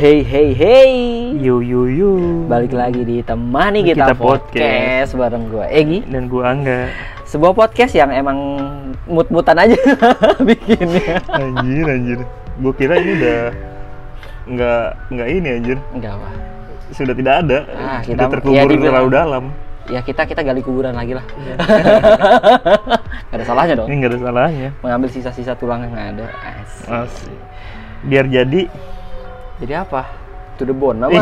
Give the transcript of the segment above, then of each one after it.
Hey hey hey Yu yu yu. Balik lagi di Temani Kita, Kita podcast. Podcast. bareng gue Egi Dan gua Angga. Sebuah podcast yang emang mut-mutan aja bikinnya Anjir anjir. Gua kira ini udah nggak nggak ini anjir. Enggak apa Sudah tidak ada. Ah, kita- Sudah ya, terkubur dibilang- terlalu dalam. Ya kita kita gali kuburan lagi lah Gak ada salahnya dong Ini nggak ada salahnya. Mengambil sisa-sisa tulang yang ada Asik. Asik. Biar jadi. Jadi apa? To the bone apa?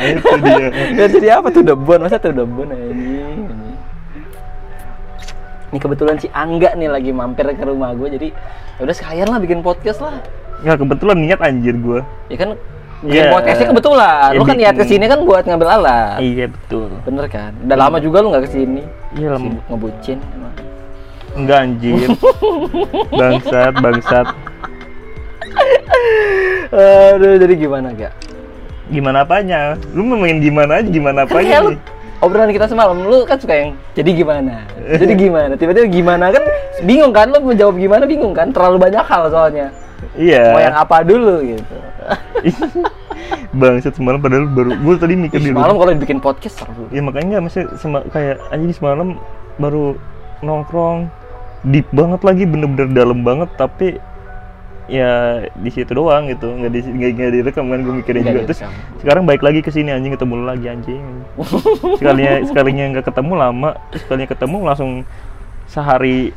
itu dia. ya jadi apa to the bone? Masa to the bone anjing. Ini kebetulan si Angga nih lagi mampir ke rumah gue jadi ya udah sekalian lah bikin podcast lah. Nggak kebetulan niat anjir gua. Ya kan bikin Iya. podcastnya kebetulan. Lu Ya, kan niat ke sini kan buat ngambil alat. Iya betul. Bener kan? Udah lama juga lu nggak ke sini. Iya lama. Ngebucin emang. Enggak anjir. bangsat bangsat. Aduh, jadi gimana gak? Gimana apanya? Lu mau main gimana aja gimana Kan apanya lu nih? obrolan kita semalam lu kan suka yang jadi gimana? Jadi gimana? Tiba-tiba gimana kan bingung kan lu mau jawab gimana bingung kan? Terlalu banyak hal soalnya. Iya. Mau yang apa dulu gitu. Bangsat semalam padahal baru gue tadi mikir di Semalam kalau dibikin podcast seru. Ya makanya nggak masih sema, kayak anjing semalam baru nongkrong deep banget lagi bener-bener dalam banget tapi ya di situ doang gitu nggak di nggak, nggak direkam kan gue mikirin juga terus sekarang balik lagi ke sini anjing ketemu lagi anjing sekalinya sekalinya nggak ketemu lama terus sekalinya ketemu langsung sehari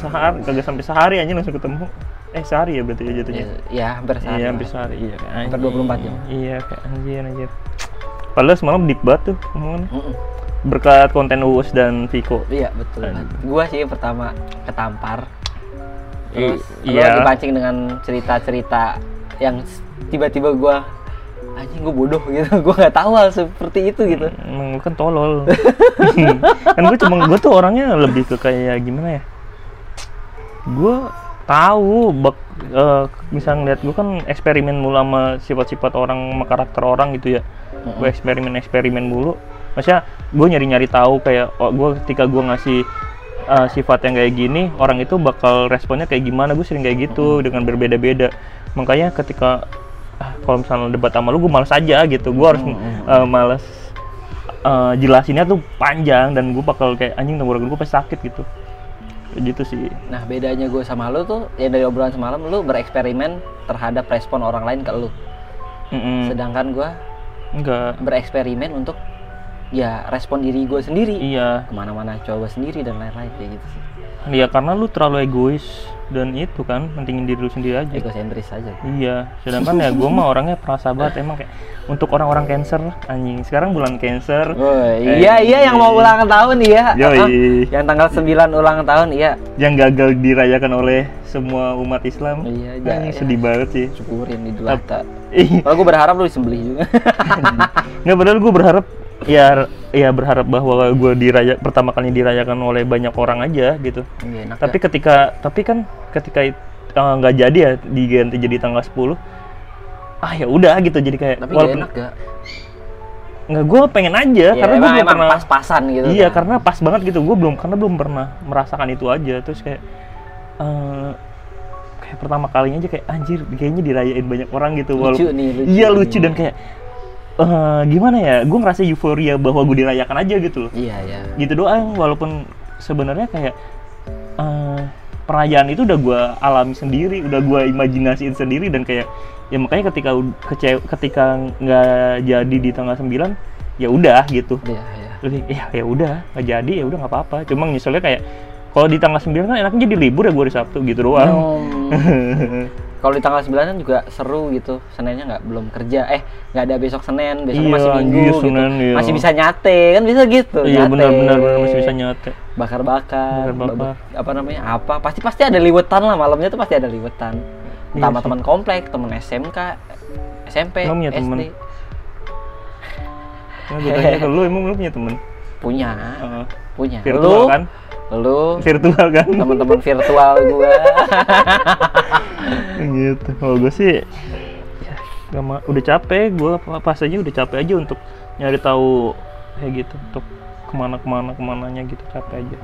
sehari kagak sampai sehari anjing langsung ketemu eh sehari ya berarti ya jatuhnya Ya, ya hampir sehari. Iya hampir sehari iya Hampir anjing. 24 jam. Iya kayak anjir anjir. Padahal semalam deep banget tuh omongannya. Mm-mm. Berkat konten Uus dan Viko. Iya betul. banget. Gua sih pertama ketampar. I- Terus iya. iya. dipancing dengan cerita-cerita yang tiba-tiba gua anjing gua bodoh gitu. Gua nggak tahu hal seperti itu gitu. Emang lu kan tolol. kan gue cuma gue tuh orangnya lebih ke kayak gimana ya? Gue tahu bak eh, misal ngeliat gue kan eksperimen mulu sama sifat-sifat orang sama karakter orang gitu ya. Gue eksperimen-eksperimen mulu. Maksudnya gue nyari-nyari tahu kayak oh, gue ketika gue ngasih eh, sifat yang kayak gini, orang itu bakal responnya kayak gimana? Gue sering kayak gitu dengan berbeda-beda. Makanya ketika ah, kalau misalnya debat sama lu, gue males aja gitu. Gue harus eh, males eh, jelasinnya tuh panjang dan gue bakal kayak anjing tenggorokan gue pasti sakit gitu. Gitu sih. Nah bedanya gue sama lu tuh ya dari obrolan semalam lu bereksperimen terhadap respon orang lain ke lu. Mm-mm. Sedangkan gua Enggak. bereksperimen untuk ya respon diri gue sendiri. Iya. Ke mana-mana coba sendiri dan lain-lain kayak gitu sih. Iya karena lu terlalu egois dan itu kan pentingin diri lu sendiri aja. Egosentris aja. Iya, sedangkan ya gue mah orangnya perasa banget emang kayak untuk orang-orang cancer anjing. Sekarang bulan cancer. Woi, iya iya yang mau ulang tahun iya. Yoi. Ah, Yang tanggal 9 ulang tahun iya. Yang gagal dirayakan oleh semua umat Islam. Iya, Anjing ya. sedih banget sih. Syukurin Idul Adha. Kalau gue berharap lu disembelih juga. nggak padahal gue berharap ya ya berharap bahwa gue diraya pertama kali dirayakan oleh banyak orang aja gitu. Iya, enak Tapi ketika tapi kan ketika eh, nggak jadi ya diganti jadi tanggal 10 ah ya udah gitu jadi kayak Tapi gak enak gak? nggak gue pengen aja Ya, karena gue belum pernah pas-pasan gitu. iya kan. karena pas banget gitu gue belum karena belum pernah merasakan itu aja terus kayak eh, kayak pertama kalinya aja kayak anjir kayaknya dirayain banyak orang gitu Lucu walaupun nih, lucu iya nih. lucu dan kayak eh, gimana ya gue ngerasa euforia bahwa gue dirayakan aja gitu loh Iya iya. gitu doang walaupun sebenarnya kayak eh, perayaan itu udah gue alami sendiri udah gue imajinasiin sendiri dan kayak ya makanya ketika kecew ketika nggak jadi di tanggal 9 ya udah gitu Iya iya. lebih ya ya udah nggak jadi ya udah nggak apa-apa cuma nyeselnya kayak kalau di tanggal 9 kan enaknya jadi libur ya gue di Sabtu gitu doang Hmm. Kalau di tanggal 9 kan juga seru gitu. Seninnya nggak belum kerja. Eh, nggak ada besok Senin, besok Iya, masih Minggu iya, gitu. Senin, iya. Masih bisa nyate, kan bisa gitu. iya benar benar benar masih bisa nyate bakar-bakar, Bakar-bakar. ba- apa namanya? Apa? Pasti pasti ada liwetan lah malamnya tuh pasti ada liwetan. Entah Iya teman komplek, teman SMK, SMP, Emang punya SD. temen? nah, gue tanya ke lu emang lu punya temen Punya, Heeh. punya. virtual lu, kan lu? Virtual kan? Teman-teman virtual gua. gitu. Kalau gue sih ya, ma- udah capek. Gue pas aja udah capek aja untuk nyari tahu kayak gitu untuk ke mana ke mana ke mananya gitu capek aja.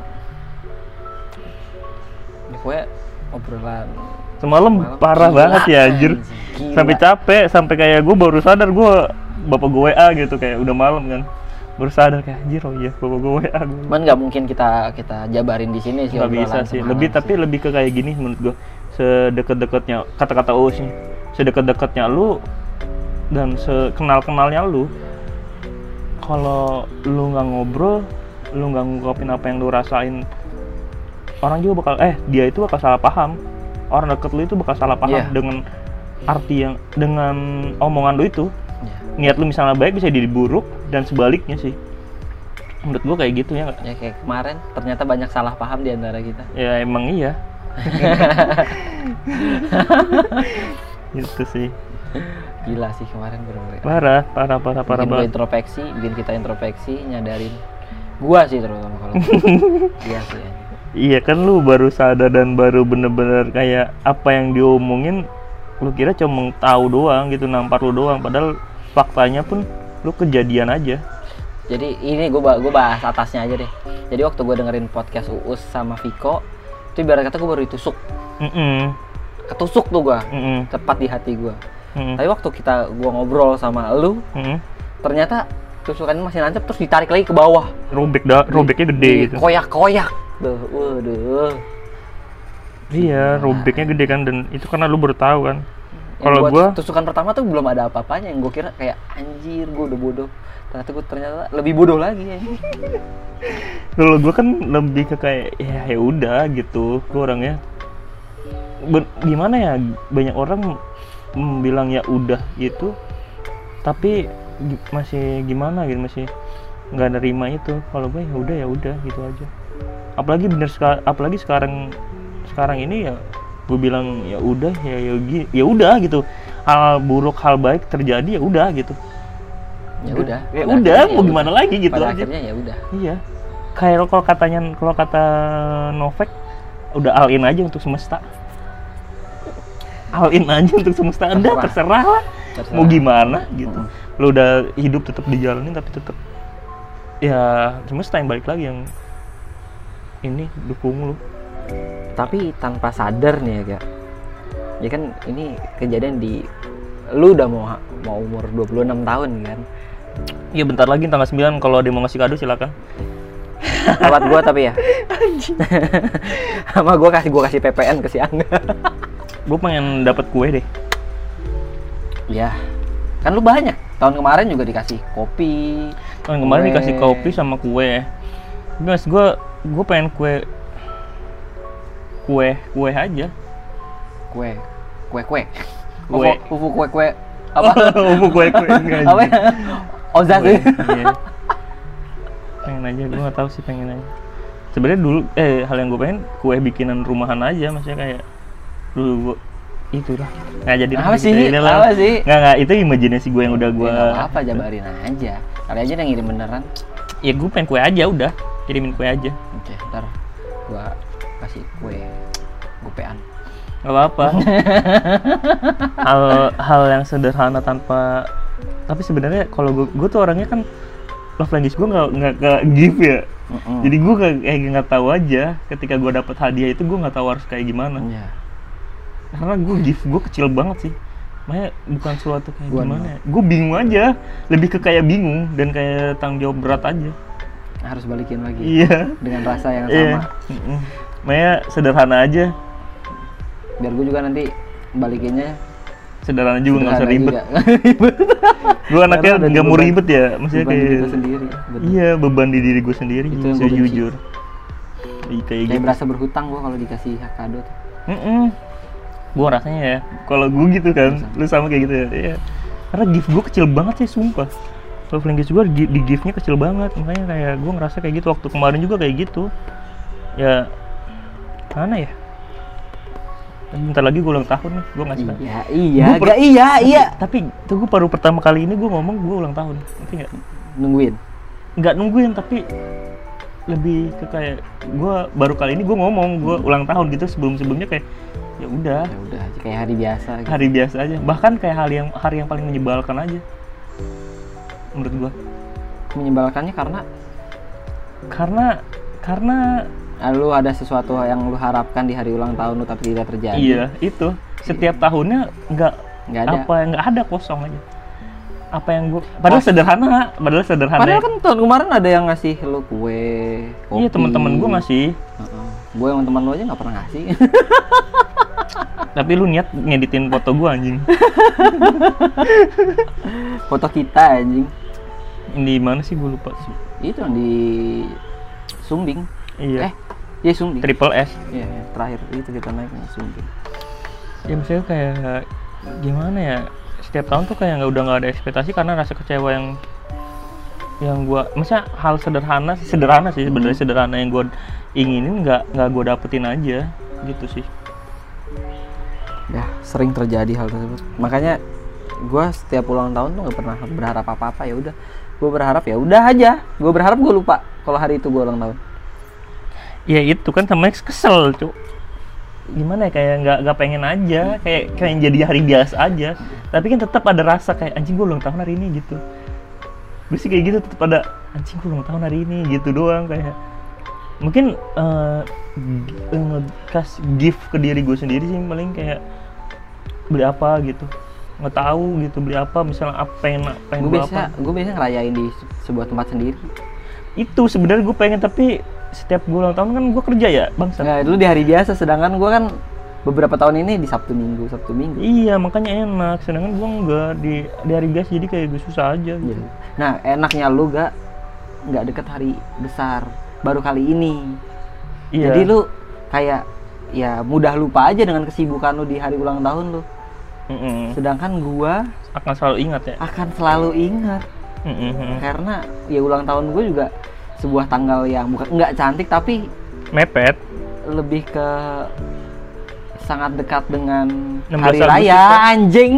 Ya, pokoknya obrolan semalam Malam parah gila, banget ya anjir. gila. sampai capek sampai kayak gue baru sadar gue bapak gue WA gitu kayak udah malam kan baru sadar kayak anjir oh iya bapak gue WA gue Cuman nggak mungkin kita kita jabarin di sini sih. nggak bisa sih. lebih tapi lebih ke kayak gini menurut gue sedekat-dekatnya kata-kata Uus nih. Sedekat-dekatnya lu dan sekenal-kenalnya lu kalau lu nggak ngobrol lu nggak ngungkapin apa yang lu rasain orang juga bakal eh dia itu bakal salah paham. Orang deket lu itu bakal salah paham Iya. dengan arti yang dengan omongan lu itu Iya. niat lu misalnya baik bisa jadi buruk dan sebaliknya sih menurut gua kayak gitu ya? Ya kayak kemarin ternyata banyak salah paham di antara kita. ya emang iya gitu sih Gila sih kemarin bener-bener. parah parah parah parah bikin introspeksi, bikin kita introspeksi, nyadarin gua sih terutama kalau iya sih anjing. iya kan lu baru sadar dan baru bener-bener kayak apa yang diomongin lu kira cuma tahu doang gitu nampar lu doang padahal faktanya pun lu kejadian aja Jadi ini gua ba- gua bahas atasnya aja deh. Jadi waktu gua dengerin podcast Uus sama Viko, itu ibarat kata gua baru ditusuk. Mm-mm. Ketusuk tuh gua, Mm-mm. tepat di hati gua. Mm-mm. Tapi waktu kita gua ngobrol sama lu, Mm-mm. ternyata tusukannya masih nancep terus ditarik lagi ke bawah. robek dah robeknya gede gitu Koyak-koyak. Tuh, waduh. iya robeknya gede kan dan itu karena lu baru tahu kan kalau gua tusukan pertama tuh belum ada apa-apanya yang gue kira kayak anjir gue udah bodoh. Ternyata gue ternyata lebih bodoh lagi ya. Kalau gue kan lebih ke kayak ya ya udah gitu. Gue orangnya Ben- gimana ya banyak orang mm, bilang ya udah gitu. Tapi masih gimana gitu masih nggak nerima itu. Kalau gue ya udah ya udah gitu aja. Apalagi bener seka- apalagi sekarang sekarang ini ya gue bilang ya udah ya ya ya udah gitu hal buruk hal baik terjadi ya udah gitu ya udah ya udah akhirnya mau ya gimana lagi gitu pada aja akhirnya ya udah Iya. Kayak kalau katanya kalau kata Novek udah all in aja untuk semesta. All in aja untuk semesta. Udah Terserah. terserah lah. Terserah. Mau gimana gitu. Mm. Lu udah hidup tetap dijalanin tapi tetap ya semesta yang balik lagi yang ini dukung lu. Tapi tanpa sadar nih ya kak ya kan ini kejadian di lu udah mau mau umur 26 tahun kan Iya bentar lagi tanggal 9 kalau ada yang mau ngasih kado silakan. lewat gua tapi ya sama gua kasih gua kasih PPN ke si Angga Gue pengen dapat kue deh. ya kan lu banyak tahun kemarin juga dikasih kopi Tahun kemarin Kue. dikasih kopi sama kue. Mas gue gue pengen kue kue kue aja. kue kue kue. Kue. fufu kue kue. Apa? Apa kue kue. Enggak apa? Kue, sih. Iya. pengen aja gue nggak tahu sih pengen aja. Sebenarnya dulu eh hal yang gue pengen kue bikinan rumahan aja maksudnya kayak dulu gue itu lah nggak jadi Apa sih? Ini lah. Apa sih? nggak nggak itu imajinasi gue yang udah gue Ya, nggak apa jabarin aja. Kali aja yang ngirim beneran. Ya gue pengen kue aja udah. Kirimin kue aja. Oke ntar gua kasih kue. Gopean. Nggak apa-apa. Hal hal yang sederhana tanpa tapi sebenarnya kalau gue gue tuh orangnya kan love language gue nggak nggak give ya. Mm-mm. jadi gue kayak kayak nggak tahu aja. Ketika gue dapet hadiah itu gue nggak tahu harus kayak gimana. Iya. karena gue gift gue kecil banget sih. Makanya bukan suatu kayak Gua gimana ya. Gue bingung aja. Lebih ke kayak bingung dan kayak tanggung jawab berat aja. Harus balikin lagi. Iya. Dengan rasa yang iya. sama. Mm-mm. Makanya sederhana aja. Biar gue juga nanti balikinnya. Sederhana juga nggak usah ribet. gue anaknya nggak mau ribet ya maksudnya beban kayak sendiri betul. iya beban di diri gue sendiri Itu yang gua benci. sejujur Iya, kayak kayak gitu. berasa berhutang gue kalau dikasih kado tuh. Mm gue rasanya ya kalau gue gitu kan lu sama kayak gitu ya iya. karena gift gue kecil banget sih sumpah. Love language gue di giftnya kecil banget. Makanya kayak gue ngerasa kayak gitu waktu kemarin juga kayak gitu. Ya mana ya? Bentar lagi gue ulang tahun nih gue ngasih iya iya Gua gak iya iya. Tapi itu gue baru pertama kali ini gue ngomong gue ulang tahun ngerti nggak? Nungguin? Nggak nungguin tapi lebih ke kayak gue baru kali ini gue ngomong gue ulang tahun gitu sebelum sebelumnya kayak ya udah. Ya udah kayak hari biasa gitu. hari biasa aja. Bahkan kayak hal yang hari yang paling menyebalkan aja. Menurut gua. Menyebalkannya karena? Karena karena lu ada sesuatu yang lu harapkan di hari ulang tahun lu tapi tidak terjadi Iya, itu. Setiap tahunnya nggak nggak ada apa nggak ada kosong aja. Apa yang gua padahal sederhana, padahal sederhana. padahal kan tahun kemarin ada yang ngasih lu kue kopi iya, teman-teman gua ngasih. gue yang teman lu aja nggak pernah ngasih Tapi lu niat ngeditin foto gua anjing. foto kita anjing Di mana sih gua lupa. itu yang di Sumbing Iya. eh iya Sumbing Triple S. iya iya, terakhir itu kita naik Sumbing Ya misalnya kayak gimana ya? Setiap tahun tuh kayak nggak udah nggak ada ekspektasi karena rasa kecewa yang yang gua misalnya hal sederhana sih sederhana sih sebenarnya sederhana yang gua inginin nggak nggak gua dapetin aja gitu sih. Ya sering terjadi hal tersebut. Makanya gue setiap ulang tahun tuh nggak pernah berharap apa apa ya udah. Gue berharap ya udah aja. Gue berharap gue lupa kalau hari itu gue ulang tahun ya itu kan sama kesel cuk gimana ya kayak nggak nggak pengen aja kayak kayak jadi hari biasa aja. Tapi kan tetap ada rasa kayak anjing gue ulang tahun hari ini gitu. Gue sih kayak gitu tetap ada anjing gue ulang tahun hari ini gitu doang kayak. Mungkin eh eh, kas gift ke diri gue sendiri sih paling kayak beli apa gitu. Nggak tahu gitu beli apa misalnya apa pengen pengen gue biasa gue biasa ngerayain di se- sebuah tempat sendiri. Itu sebenarnya gue pengen tapi setiap gue ulang tahun kan gue kerja ya bangsa nah itu di hari biasa sedangkan gue kan beberapa tahun ini di sabtu minggu sabtu minggu Iya makanya enak, sedangkan gua enggak di di hari biasa jadi kayak gue susah aja gitu. Iya. nah enaknya lu gak nggak deket hari besar baru kali ini Iya. jadi lu kayak ya mudah lupa aja dengan kesibukan lu di hari ulang tahun lu Mm-mm. sedangkan gua akan selalu ingat ya. akan selalu ingat Mm-mm. karena ya ulang tahun gue juga sebuah tanggal yang bukan nggak cantik tapi Mepet. lebih ke sangat dekat dengan 16 hari Agustus, raya Pak. anjing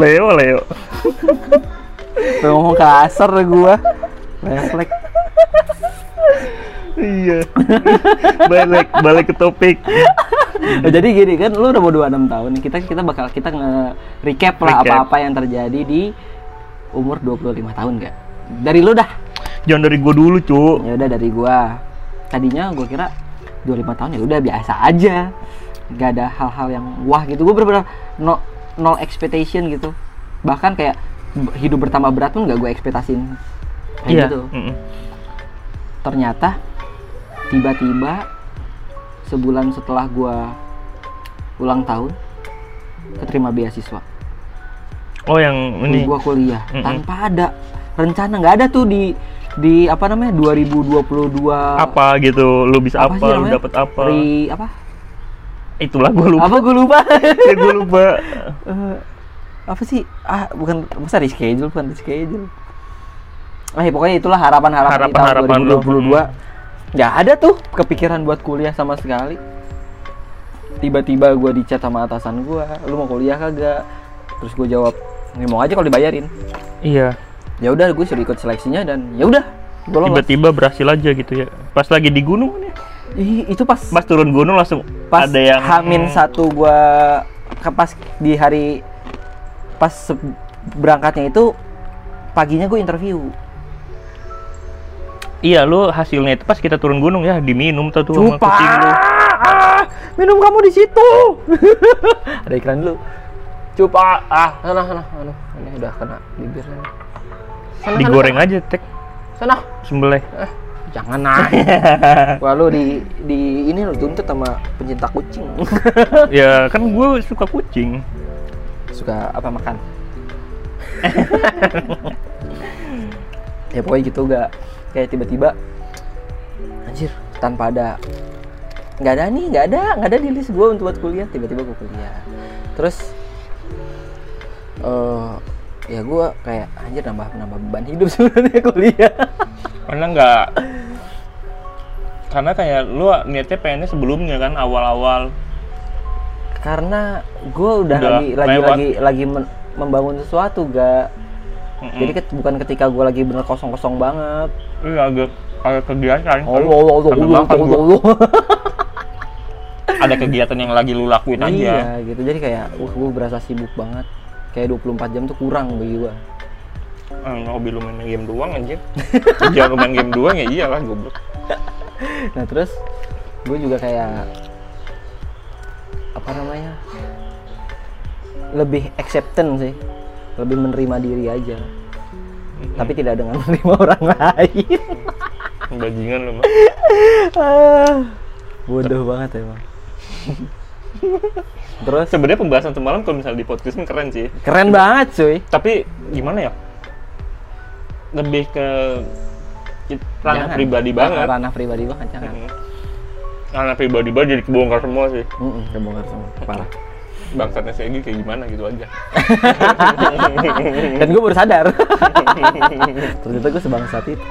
Leo Leo. ngomong kasar gua refleks iya. balik balik ke topik. Nah, jadi gini kan lu udah mau 26 tahun nih kita kita bakal kita nge-recap lah Recap. apa-apa yang terjadi di umur 25 tahun gak dari lu dah. Jangan dari gua dulu, Cuk. ya udah dari gua. Tadinya gua kira 25 tahun ya udah biasa aja. Nggak ada hal-hal yang wah gitu. Gua bener-bener no, nol expectation gitu. Bahkan kayak hidup bertambah berat pun nggak gue ekspektasin kayak Iya. gitu. Mm-mm. ternyata tiba-tiba sebulan setelah gua ulang tahun keterima beasiswa Oh, yang ini. gua kuliah Mm-mm. tanpa ada rencana nggak ada tuh di di apa namanya 2022 Apa gitu? Lu bisa apa? sih lu dapat apa? Re- apa Itulah gua lupa. apa gue lupa ya, gua lupa. Eh, apa sih ah bukan masa reschedule bukan reschedule ah ya, pokoknya itulah harapan-harapan di tahun Harapan-harapan lu. 2022 nggak ada tuh kepikiran buat kuliah sama sekali tiba-tiba gue dicat sama atasan gue lu mau kuliah kagak terus gue jawab "Ya, mau aja kalau dibayarin Iya. ya udah gue suruh ikut seleksinya dan ya udah Tiba-tiba berhasil aja gitu ya. Pas lagi di gunung nih. Ih, itu pas Pas turun gunung langsung pas ada yang Hamin satu gua ke pas di hari pas berangkatnya itu paginya gue interview Iya, lu hasilnya itu pas kita turun gunung ya diminum tuh tuh kucing lu. ah, minum kamu di situ ada iklan dulu Cupa ah sana sana aduh ini udah kena bibirnya sana, Digoreng aja tek. Sana, sana. sembelih. Eh, jangan nah wah lu di di ini lu tuntut sama pencinta kucing. Ya kan gue suka kucing. suka apa makan? Ya pokoknya gitu gak kayak tiba-tiba anjir tanpa ada nggak ada nih nggak ada nggak ada di list gue untuk buat kuliah. Tiba-tiba gue kuliah. Terus eh ya gue kayak anjir nambah nambah beban hidup sebenarnya kuliah Karena nggak karena kayak lu niatnya pengennya sebelumnya kan awal-awal karena gue udah, Udah lagi lagi lewat. lagi lagi men- membangun sesuatu gak Mm-mm. jadi ket- bukan ketika gue lagi bener kosong-kosong banget Iya agak agak kegiatan. Allah makan gua. Allah Allah. Ada kegiatan yang lagi lu lakuin aja. Iya gitu. Jadi kayak wah gue berasa sibuk banget. Kayak 24 jam tuh kurang bagi gue. Ah, hobi lu main game doang anjir. Jangan main game doang ya iyalah goblok. nah terus gue juga kayak apa namanya lebih acceptance sih lebih menerima diri aja tapi tidak dengan menerima orang lain Bajingan lu mah. Ah, bodoh banget emang terus Sebenarnya pembahasan semalam kalau misalnya di podcast ini keren sih. keren banget cuy Tapi gimana ya? Lebih ke ranah Jangan. pribadi banget. ranah pribadi banget jangan Mm. Ranah pribadi banget jadi kebongkar semua sih. Mm-mm, kebongkar semua parah Bangsatnya Segi kayak gimana gitu aja. dan gue baru sadar ternyata gue sebangsat itu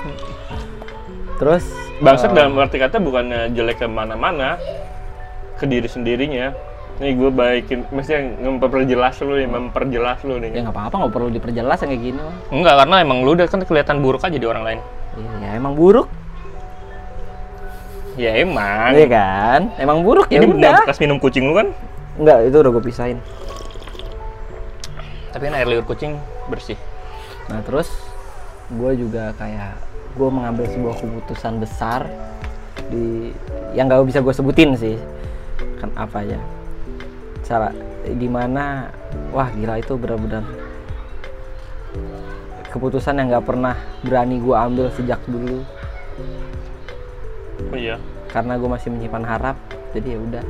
terus Bangsat eh, dalam arti kata bukannya jelek ke mana-mana, ke diri sendirinya. Nih gue baikin, mestinya memperjelas lu nih, memperjelas lu ya nih. nggak apa-apa nggak perlu diperjelas yang kayak gini mah Enggak, karena emang lu udah kan kelihatan buruk aja di orang lain. Iya, emang buruk Ya emang. Iya kan? Emang buruk ya Ini udah. bekas minum kucing lu kan? Enggak, itu udah gue pisahin. Tapi kan air liur kucing bersih. Nah, terus gue juga kayak gue mengambil sebuah keputusan besar di yang gak bisa gue sebutin sih. Kan apa ya? Cara gimana? Wah, gila itu benar-benar keputusan yang gak pernah berani gue ambil sejak dulu Oh iya. karena gue masih menyimpan harap jadi ya udah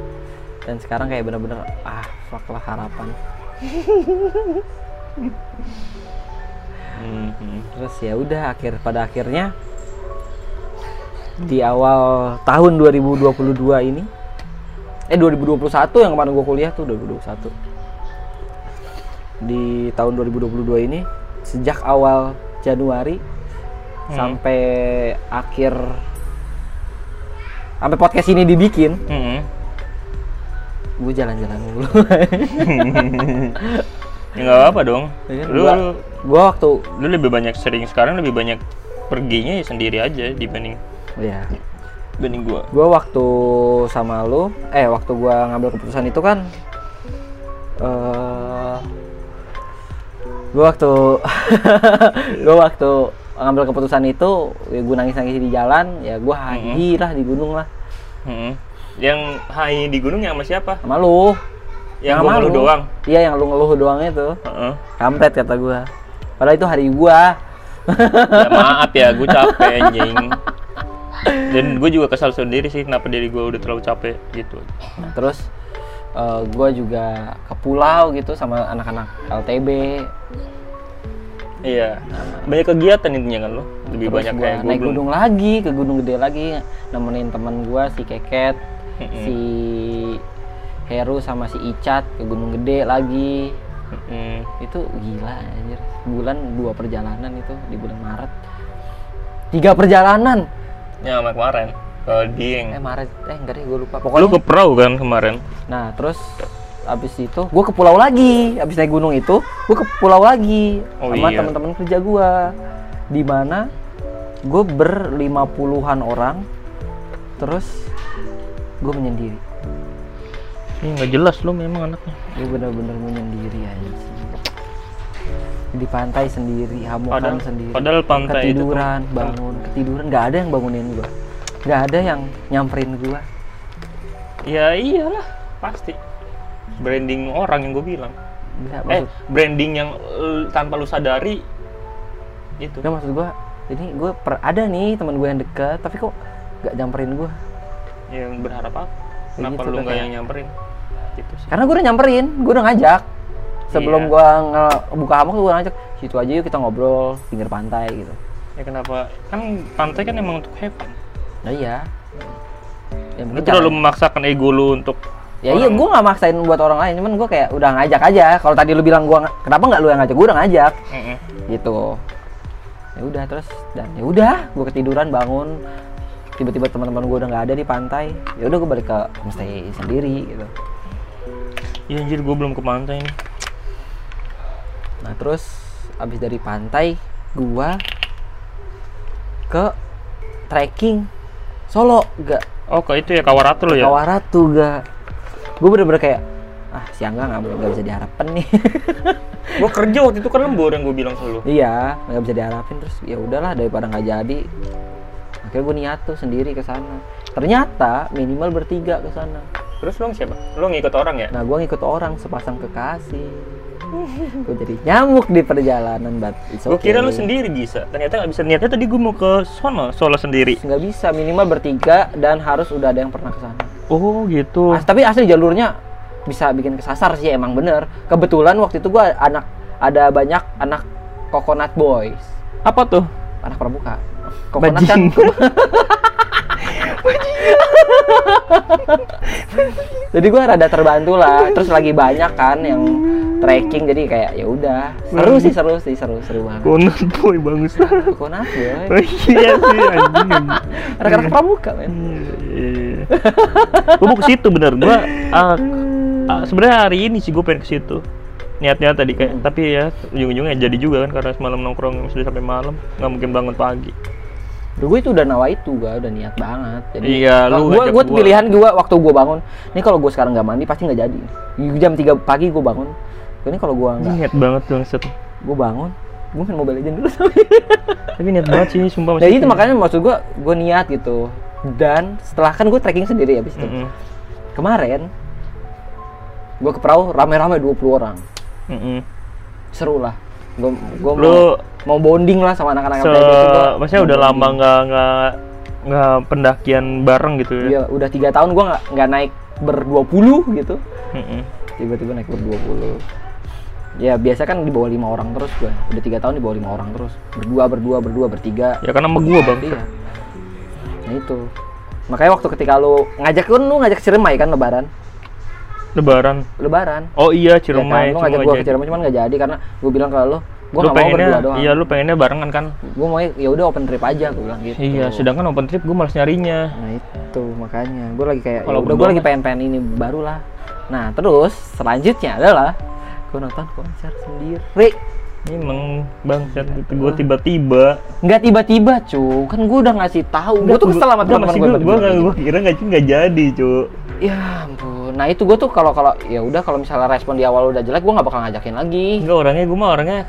dan sekarang kayak bener-bener ah fuck lah harapan Mhm. terus ya udah akhir pada akhirnya di awal tahun 2022 ini eh 2021 yang kemarin gue kuliah tuh 2021 di tahun 2022 ini sejak awal Januari Hmm. sampai akhir sampai podcast ini dibikin Mhm. gue jalan-jalan mulu Ya nggak apa dong. Ya kan, Lu, gua- gue waktu lu lebih banyak sering sekarang lebih banyak perginya ya sendiri aja dibanding ya dibanding gua. gue waktu sama lu eh waktu gue ngambil keputusan itu kan eh gue waktu gue waktu ngambil keputusan itu ya gue nangis nangis di jalan ya gue haji lah di gunung lah Mhm. Yang hai di gunung yang sama siapa? sama lu Yang Sama gua ngeluh lu. doang. iya yang lu ngeluh doang itu Heeh. kampret kata gue padahal itu hari gue ya maaf ya, gue capek anjing. Dan gue juga kesal sendiri sih kenapa diri gue udah terlalu capek gitu. Nah, terus gue juga ke pulau gitu sama anak-anak LTB Iya. Banyak kegiatan intinya kan lo. Lebih Terus banyak gua kayak gue naik belum. gunung lagi ke gunung gede lagi nemenin teman gua si Keket si Heru sama si Icat ke gunung gede lagi itu gila anjir bulan dua perjalanan itu di bulan Maret tiga perjalanan Ya sama kemarin. Ke Dieng. eh Maret eh enggak deh gue lupa Lu pokoknya ke perahu kan kemarin? nah terus abis itu gue ke pulau lagi abis naik gunung itu gue ke pulau lagi Oh sama iya. teman-teman kerja gue di mana gue berlima puluhan orang terus gue menyendiri Ini nggak jelas lo memang anaknya. gue bener-bener menyendiri aja sih di pantai sendiri hamukan Padahal, sendiri padahal pantai itu tuh- ketiduran bangun ketiduran nggak ada yang bangunin gue nggak ada yang nyamperin gue Ya iyalah, pasti. Branding orang yang gue bilang. nggak Eh, maksud branding yang eh, tanpa lu sadari itu. nggak maksud gue ini gue per ada nih teman gue yang dekat tapi kok nggak nyamperin gue Yang berharap apa? Ya Kenapa gitu lu nggak yang nyamperin? Gitu sih. karena gue udah nyamperin gue udah ngajak sebelum Iya. gue ngebuka hamok gue ngajak situ aja yuk kita ngobrol pinggir pantai gitu Ya kenapa? Kan pantai kan emang untuk have fun. nah iya ya Lu terlalu memaksakan ego lu untuk ya iya orang. gue nggak maksain buat orang lain cuman gue kayak udah ngajak aja kalau tadi lu bilang gue kenapa nggak lu yang ngajak gue udah ngajak Mm-mm. gitu ya udah terus dan ya udah gue ketiduran bangun tiba-tiba teman-teman gue udah nggak ada di pantai ya udah gue balik ke homestay sendiri gitu Ya anjir gue belum ke pantai nih. Nah terus abis dari pantai gue ke trekking Solo gak Oh, ke itu ya Kawaratu lo ya? Kawaratu gak gue bener-bener kayak ah siangga nggak nggak bisa diharapkan nih Gua kerja waktu itu kan lembur yang gue bilang selalu. iya nggak bisa diharapin terus ya udahlah daripada nggak jadi akhirnya gue niat tuh sendiri ke sana ternyata minimal bertiga ke sana Terus lo siapa? Lo ngikut orang ya? nah gue ngikut orang sepasang kekasih gue jadi nyamuk di perjalanan Gue okay. kira lo sendiri bisa. Ternyata nggak bisa. Niatnya tadi gue mau ke sono, solo sendiri. nggak bisa minimal bertiga dan harus udah ada yang pernah ke sana Oh gitu. As- tapi asli jalurnya bisa bikin kesasar sih emang bener kebetulan waktu itu gua anak ada banyak anak coconut boys Apa tuh? anak pramuka coconut kan Bajing. Jadi gua rada terbantu lah. Terus lagi banyak kan yang trekking jadi kayak ya udah. Seru sih seru sih seru seru banget. Konan boy bagus. Oh boy. Iya sih anjing. anak-anak pramuka men. Gue mau ke situ bener. Gue sebenarnya hari ini sih gue pengen ke situ. Niatnya tadi kayak Hmm. tapi ya ujung-ujungnya jadi juga kan karena semalam nongkrong sudah sampai malam. Nggak mungkin bangun pagi gue itu udah nawa itu gua udah niat banget. Jadi Iya, lu gue gue gua. pilihan gue waktu gue bangun. Ini kalau gue sekarang nggak mandi pasti nggak jadi. Jam 3 pagi gue bangun. Ini kalau gue nggak niat banget dong set gue bangun. Gue main mobile legend dulu. Tapi niat banget sih sumpah nah itu makanya maksud gue gue niat gitu. Dan setelah kan gue trekking sendiri habis itu. Mm-mm. kemarin gue ke perahu rame-rame 20 orang. Mm-mm. seru lah. Gue gue Lu- mau, mau bonding lah sama anak-anak Se gua maksudnya udah lama bonding. nggak nggak nggak pendakian bareng gitu ya? Iya udah tiga tahun gue nggak nggak naik ber 20 gitu. Tiba-tiba naik ber 20 ya biasa kan di bawah lima orang terus gue udah tiga tahun di bawah lima orang terus. Berdua berdua berdua bertiga. Ya karena sama gue bang. Iya. Nah itu. Makanya waktu ketika lu ngajak kan lu ngajak Ciremai kan lebaran? Lebaran? Lebaran. Oh iya Ya kan? Ciremai lu cuma ngajak nggak gua ke. Ciremai cuman nggak jadi karena gue bilang ke lu gue lu pengennya berdua doang. iya lu pengennya barengan kan? Gue mau ya udah open trip aja gue bilang gitu. Iya sedangkan open trip gue malas nyarinya. Nah itu makanya. Gue lagi kayak Kalau ya udah gue lagi kan- pengen pengen ini baru lah. Nah terus selanjutnya adalah gue nonton konser sendiri. Emang bangsat gitu gue tiba-tiba. Nggak tiba-tiba cu. Kan gue udah ngasih tahu. Gue tuh kesel sama teman-teman gue gue gue kira nggak nggak jadi cu. Ya ampun. Nah itu gue tuh kalau kalau ya udah kalau misalnya respon di awal udah jelek gue nggak bakal ngajakin lagi. Enggak orangnya gue mah orangnya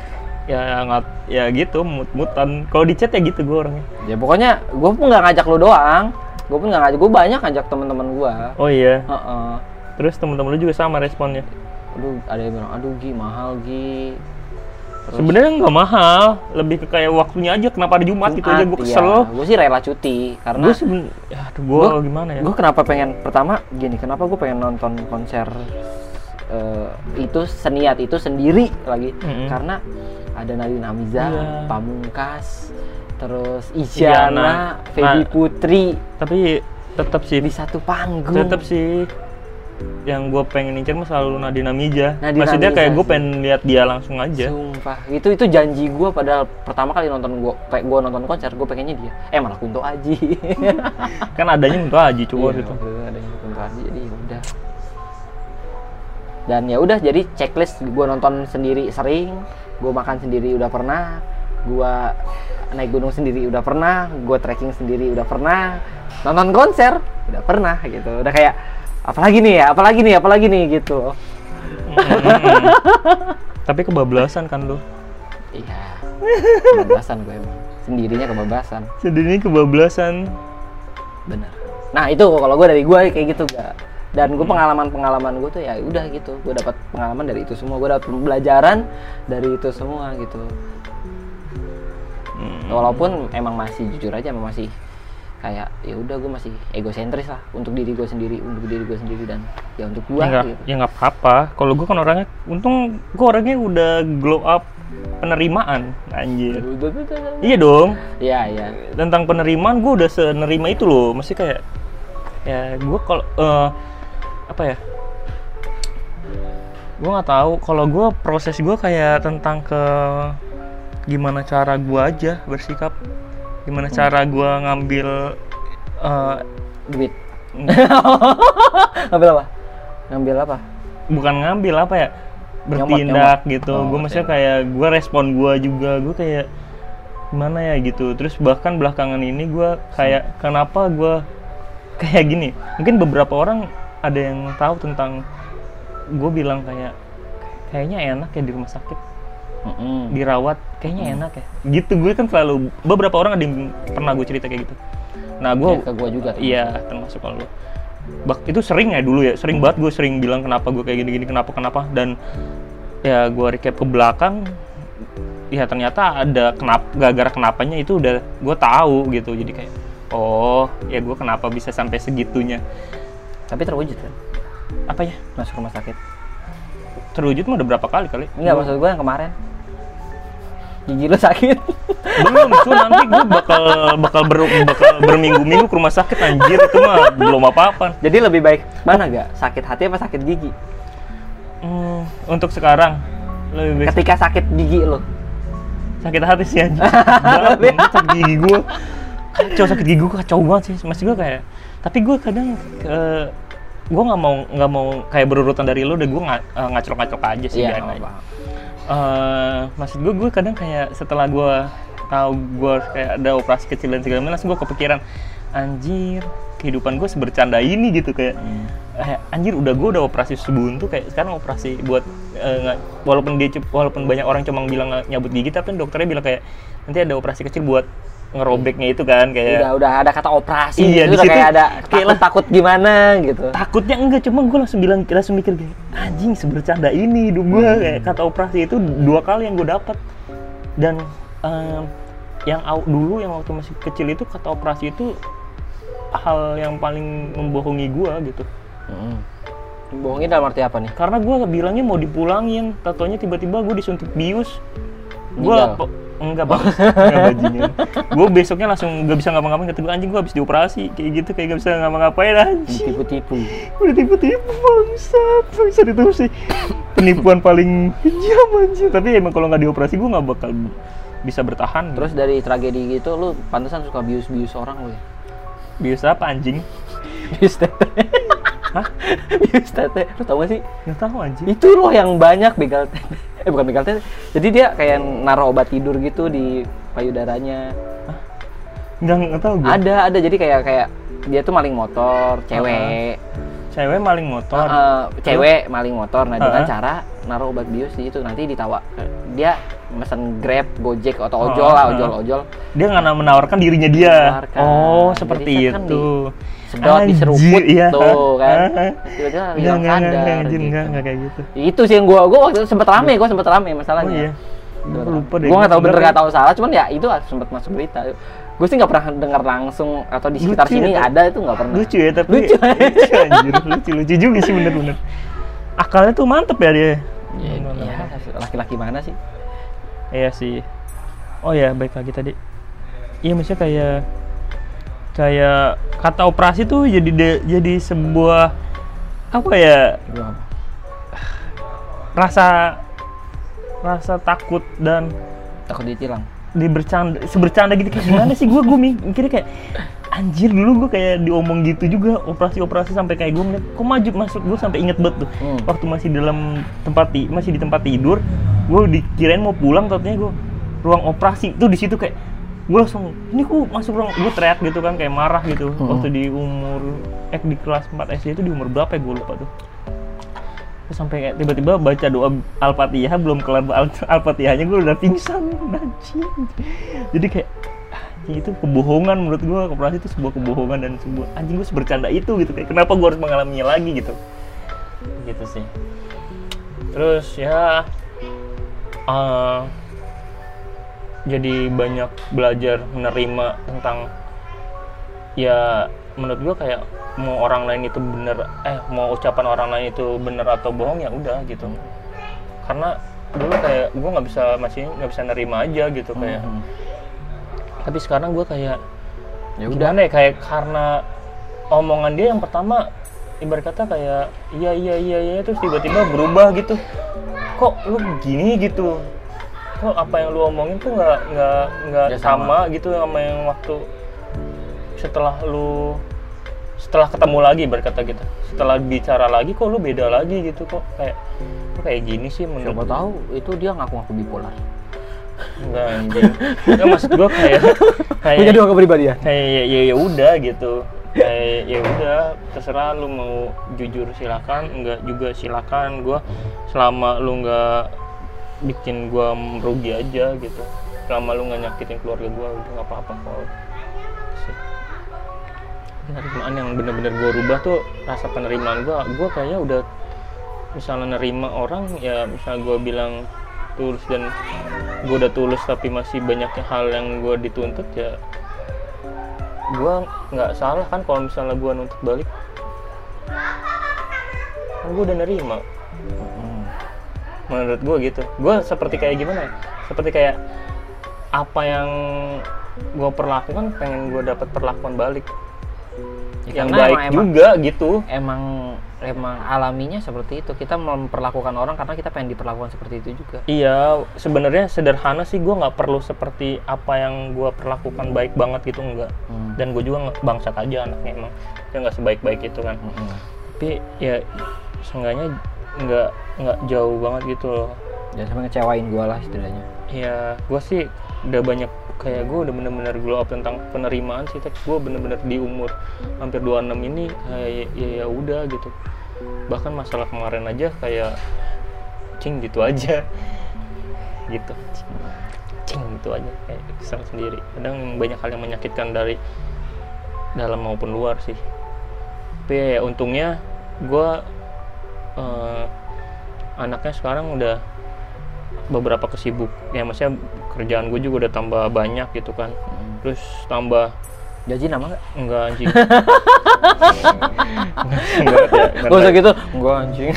ya nggak ya gitu mut-mutan. Kalau di chat ya gitu gue orangnya. Ya pokoknya gue pun nggak ngajak lu doang. Gue pun nggak ngajak gue banyak ngajak teman-teman gue oh iya? Heeh. terus temen-temen lu juga sama responnya? Aduh ada yang bilang aduh Gi mahal Gi. Terus, sebenarnya nggak mahal. Lebih ke kayak waktunya aja kenapa hari Jumat gitu aja gue kesel. Gue sih rela cuti karena gue seben ya aduh gue Gua- gimana ya? gue kenapa pengen pertama gini kenapa gue pengen nonton konser eh, itu seniat itu sendiri lagi. Mm-mm. karena ada Nadine Amiza, Iya. Pamungkas, terus Isyana. Feby Nah. Putri tapi tetap sih di satu panggung. tetap sih yang gue pengen incer mah selalu Nadine Amiza Nadine maksudnya Amiza kayak gue pengen lihat dia langsung aja Sumpah, itu itu janji gue padahal pertama kali nonton gue gue nonton konser gue pengennya dia. Eh malah Kunto Aji. kan adanya untuk Aji cowok Iya, gitu waktu itu ada yang Kunto Aji jadi ya udah. Dan ya udah jadi checklist gue nonton sendiri sering, gue makan sendiri udah pernah, gue naik gunung sendiri udah pernah, gue trekking sendiri udah pernah, nonton konser udah pernah gitu. Udah kayak apalagi nih ya, apalagi nih, apalagi nih gitu. Tapi kebablasan kan lu Iya. Kebablasan gue emang. Sendirinya kebablasan. sedihnya kebablasan Bener. Nah itu kalau gue dari gue kayak gitu gak. Dan gue pengalaman-pengalaman gue tuh ya udah gitu. Gue dapat pengalaman dari itu semua. Gue dapat pembelajaran dari itu semua gitu. Mm. Walaupun emang masih jujur aja emang masih kayak ya udah gue masih egosentris lah untuk diri gue sendiri untuk diri gue sendiri dan ya untuk gue ya nggak gitu. ya apa-apa kalau gue kan orangnya untung gue orangnya udah glow up penerimaan anjir iya dong Iya iya. tentang penerimaan gue udah senerima itu loh masih kayak ya gue kalau eh, apa ya? Gue nggak tahu. Kalau gue proses gue kayak tentang ke gimana cara gue aja bersikap. Gimana cara gue ngambil eh, Duit. Ngambil apa? Ngambil apa? bukan ngambil apa ya? Bertindak nyomot. gitu. Oh, gue maksudnya kayak gue respon gue juga. Gue kayak gimana ya gitu. Terus bahkan belakangan ini gue kayak kenapa gue kayak gini? Mungkin beberapa orang ada yang tahu tentang gue bilang kayak kayaknya enak ya di rumah sakit. Mm-mm. dirawat kayaknya enak ya. Gitu gue kan selalu beberapa orang ada yang pernah gue cerita kayak gitu. Nah gue Ya, ke gua juga. iya termasuk kalau Bak, itu sering ya dulu ya sering banget gue sering bilang kenapa gue kayak gini-gini kenapa kenapa dan ya gue recap ke belakang ya ternyata ada kenapa gara-gara kenapanya itu udah gue tahu gitu. Jadi kayak oh ya gue kenapa bisa sampai segitunya Tapi terwujud kan apa ya masuk rumah sakit. terwujud mah udah berapa kali kali Enggak maksud gua yang kemarin. Gigi lu sakit. belum itu nanti gue bakal bakal ber, bakal berminggu-minggu ke rumah sakit anjir itu mah belum apa-apa Jadi lebih baik mana gak? Sakit hati apa sakit gigi? Hmm, untuk sekarang lebih baik Ketika sakit gigi lu. sakit hati sih anjir sakit gigi gue kacau sakit gigi gue kacau banget sih masih gue kayak tapi gue kadang eh, gue nggak mau nggak mau kayak berurutan dari lo deh gue nggak eh, ngacrok-ngacrok aja sih Iya, aja. apa-apa. Eh, maksud gue gue kadang kayak setelah gue tahu gue kayak ada operasi kecil dan segala macam langsung gue kepikiran anjir kehidupan gue sebercanda ini gitu kayak Hmm. eh, anjir udah gue udah operasi sebuntu kayak sekarang operasi buat eh, nggak- walaupun dia walaupun banyak orang cuma bilang nyabut gigi tapi dokternya bilang kayak nanti ada operasi kecil buat ngerobeknya itu kan kayak Udah udah ada kata operasi, Iya, itu di situ kayak ada kayak takut lah- takut gimana gitu. takutnya enggak cuma gue langsung bilang langsung mikir kayak anjing sebercanda ini hidup gue Hmm. kayak kata operasi itu dua kali yang gue dapat dan em, yang dulu yang waktu masih kecil itu kata operasi itu hal yang paling membohongi gue gitu Mm. Bohongin dalam arti apa nih? karena gue bilangnya mau dipulangin tatonya tiba-tiba gue disuntik bius gue? Enggak bang. Enggak bajingan gue besoknya langsung gak bisa ngapa-ngapain kata gue anjing gue habis dioperasi. Kayak gitu kayak gak bisa ngapa-ngapain anjing. Tipu-tipu. udah tipu-tipu bangsat. Bangsat itu sih. Penipuan paling kejam anjing. Tapi emang kalau nggak dioperasi gue nggak bakal bisa bertahan. Terus dari tragedi gitu lu pantesan suka bius-bius orang lu ya? Biasa apa anjing Bius tete. Hah? bius tete. Lu tau gak sih? nggak tahu anjing Itu loh yang banyak begal tete. Eh bukan begal tete. Jadi dia kayak naruh obat tidur gitu di payudaranya. nggak nggak tahu gue Ada, ada. Jadi kayak kayak dia tuh maling motor, cewek. Cewek maling motor Eh, cewek maling motor. Nah, dengan Uh-uh. cara naruh obat bius di itu nanti ditawa. Dia mesen Grab, Gojek atau ojol lah, ojol-ojol. dia nggak menawarkan dirinya dia Menawarkan. oh Jadi seperti saya kan itu Sedot, Anjir, diseruput iya. tuh kan. Hah? Tiba-tiba hilang sadar. enggak, anjir, gitu. enggak, enggak kayak gitu. Itu sih yang gua gua waktu itu sempet rame, gua sempet rame masalahnya. Oh iya. Gua lupa deh. Nggak tahu bener nggak tahu salah, cuman ya itu sempet masuk berita. Gue sih nggak pernah dengar langsung atau di sekitar Lucu ya, sini tapi- ada itu nggak pernah. Lucu ya, tapi Lucu. lucu anjir, lucu, lucu juga sih bener-bener. Akalnya tuh mantep ya dia. Iya, iya, laki-laki mana sih? Iya sih. Oh ya, baik lagi tadi. Iya maksudnya kayak kayak kata operasi tuh jadi de- jadi sebuah apa ya rasa rasa takut dan Takut ditilang. Dibercanda sebercanda gitu kayak gimana sih gue gue mikirnya kayak anjir dulu gue kayak diomong gitu juga operasi-operasi sampai kayak gue ngeliat kok maju masuk gue sampai inget banget tuh Hmm. waktu masih dalam tempat ti- masih di tempat tidur gue dikirain mau pulang katanya gue ruang operasi tuh di situ kayak gue langsung ini kok masuk ruang gue teriak gitu kan kayak marah gitu Hmm. waktu di umur eh di kelas 4 SD itu di umur berapa ya gue lupa tuh Terus sampai kayak tiba-tiba baca doa Al-Fatihah belum kelar Al- Al-Fatihahnya gue udah pingsan anjing. Jadi kayak anjing itu kebohongan menurut gue operasi itu sebuah kebohongan dan sebuah anjing gue bercanda itu gitu kayak kenapa gue harus mengalaminya lagi gitu. Gitu sih. Terus ya eh, jadi banyak belajar menerima tentang ya menurut gua kayak mau orang lain itu bener eh mau ucapan orang lain itu bener atau bohong ya udah gitu karena dulu kayak gua nggak bisa masih nggak bisa nerima aja gitu kayak Hmm. tapi sekarang gua kayak Ya udah. gimana ya kayak karena omongan dia yang pertama ibarat kata kayak iya iya iya iya terus tiba-tiba berubah gitu kok lu gini gitu kok apa yang lu omongin tuh nggak nggak nggak Nggak sama. sama. gitu sama yang waktu setelah lu setelah ketemu lagi berkata gitu. Setelah bicara lagi kok lu beda lagi gitu kok kayak kok kayak gini sih Siapa menurut tahu itu dia ngaku-ngaku bipolar. enggak anjing. Nggak, maksud gua kayak kayak Punya dua kepribadian. kayak ya ya, ya udah gitu. Kayak ya udah terserah lu mau jujur silakan enggak juga silakan. Gua selama lu enggak bikin gue merugi aja gitu. Selama lu nggak nyakitin keluarga gue udah nggak apa-apa kok penerimaan yang bener-bener gue rubah tuh rasa penerimaan gue gue kayaknya udah misalnya nerima orang ya misalnya gue bilang tulus dan gue udah tulus tapi masih banyak hal yang gue dituntut ya gue nggak salah kan kalau misalnya gue nuntut balik. Kan gue udah nerima. Menurut gue gitu. Gue seperti kayak gimana ya? seperti kayak apa yang gue perlakukan pengen gue dapat perlakuan balik Ya, yang baik emang- emang- juga gitu. emang emang alaminya seperti itu. Kita memperlakukan orang karena kita pengen diperlakukan seperti itu juga. Iya sebenarnya sederhana sih gue nggak perlu seperti apa yang gue perlakukan baik banget gitu enggak Hmm. dan gue juga bangsat aja anaknya emang. Dia nggak sebaik-baik itu kan. Mm-mm. tapi ya seenggaknya nggak nggak jauh banget gitu loh. Jangan sampai ngecewain gue lah istilahnya. Ya gue sih udah banyak kayak gue udah bener-bener glow up tentang penerimaan sih tapi gue bener-bener di umur hampir 26 ini kayak ya ya udah gitu. Bahkan masalah kemarin aja kayak cing gitu aja. Gitu. Cing gitu aja kayak kesel sendiri. Kadang banyak hal yang menyakitkan dari dalam maupun luar sih. Tapi ya untungnya gue eh, anaknya sekarang udah beberapa kesibuk. Ya maksudnya kerjaan gue juga udah tambah banyak gitu kan. Terus tambah gaji nama nggak? Enggak anjing. Enggak Gak usah gitu. Enggak anjing.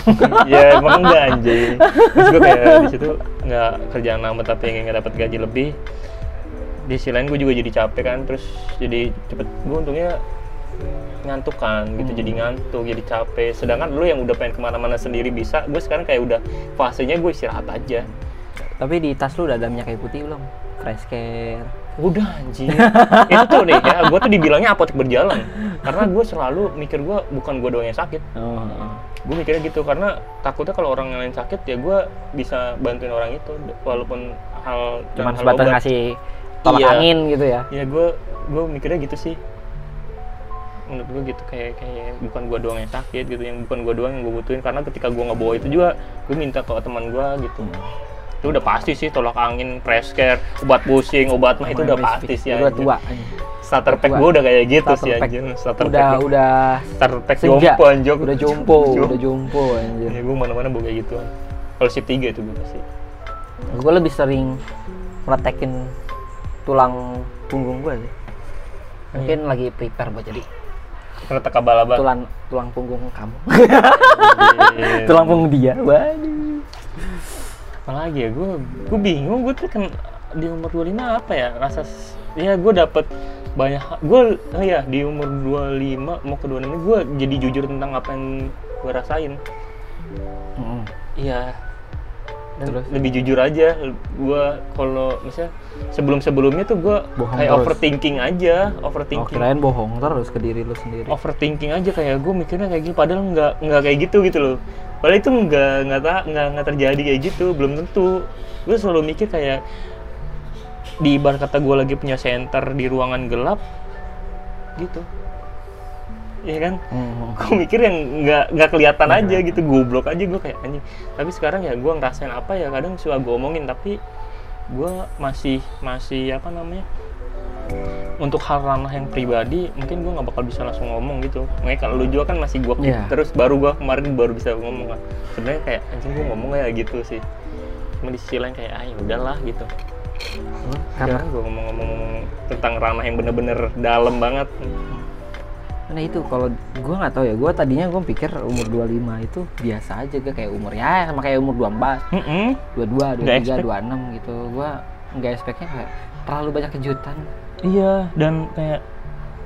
Ya emang enggak anjing. Terus gue kayak di situ nggak kerjaan lama tapi nggak dapat gaji lebih. Di sisi lain gue juga jadi capek kan terus jadi cepet. Gue untungnya ngantuk kan gitu. Jadi ngantuk jadi capek. Sedangkan lu yang udah pengen ke mana-mana sendiri bisa gue sekarang kayak udah fasenya gue istirahat aja tapi di tas lu udah ada minyak kayu putih belum fresh care Udah anjing. itu tuh nih ya, gue tuh dibilangnya apotek berjalan. Karena gue selalu mikir gue bukan gue doang yang sakit. oh, Gue mikirnya gitu karena takutnya kalau orang lain sakit ya gue bisa bantuin orang itu walaupun hal cuman hal sebatas ngasih tolak Iya. angin gitu ya Ya gue gue mikirnya gitu sih. Menurut gue gitu kayak kayak bukan gue doang yang sakit gitu, yang bukan gue doang yang gue butuhin karena ketika gue nggak bawa itu juga gue minta ke teman gue gitu. Itu udah pasti sih tolak angin, press care, obat pusing, obat mah itu udah pasti sih. udah anjir. tua starter pack gue udah kayak gitu Starter sih anjir starter udah pack udah starter pack jompo anjok udah jompo udah jompo anjir ya gue mana-mana bawa kayak gituan kalau shift 3 itu gue pasti. Gue lebih sering praktekin tulang punggung gue sih. Mungkin lagi prepare buat jadi karena tak abal-abal tulang tulang punggung kamu. Tulang punggung dia. Waduh apalagi ya? Gue gue bingung gue tuh kan di umur 25 apa ya? Rasa ya gue dapet banyak gue oh ya di umur 25 mau ke 26 ini gue jadi jujur tentang apa yang gue rasain. Iya. Dan Terus? lebih jujur aja gue kalau misalnya sebelum sebelumnya tuh gue kayak terus. overthinking aja oh overthinking kirain bohong terus ke diri lu sendiri. Overthinking aja kayak gue mikirnya kayak gini padahal nggak nggak kayak gitu gitu loh padahal itu nggak nggak tak nggak nggak terjadi kayak gitu belum tentu. Gue selalu mikir kayak di ibarat kata gue lagi punya center di ruangan gelap gitu. Iya kan? Mm. gue mikir yang nggak nggak kelihatan aja gitu goblok aja gue kayak anjing. Tapi sekarang ya gue ngerasain apa ya kadang suka gue omongin tapi gue masih masih apa namanya untuk hal ranah yang pribadi mungkin gue nggak bakal bisa langsung ngomong gitu makanya kalau lu juga kan masih gue Iya. terus baru gue kemarin baru bisa ngomong kan sebenarnya kayak anjing gue ngomong kayak gitu sih cuma di sisi lain kayak ah ya udahlah gitu karena karena gue ngomong-ngomong tentang ranah yang bener-bener dalam banget Nah itu kalau gue nggak tahu ya, gue tadinya gue pikir umur 25 itu biasa aja gue kayak umur ya sama kayak umur 24, Mm-mm. 22, Nggak 23, expect. 26 gitu. Gue nggak expectnya kayak terlalu banyak kejutan. Iya, dan kayak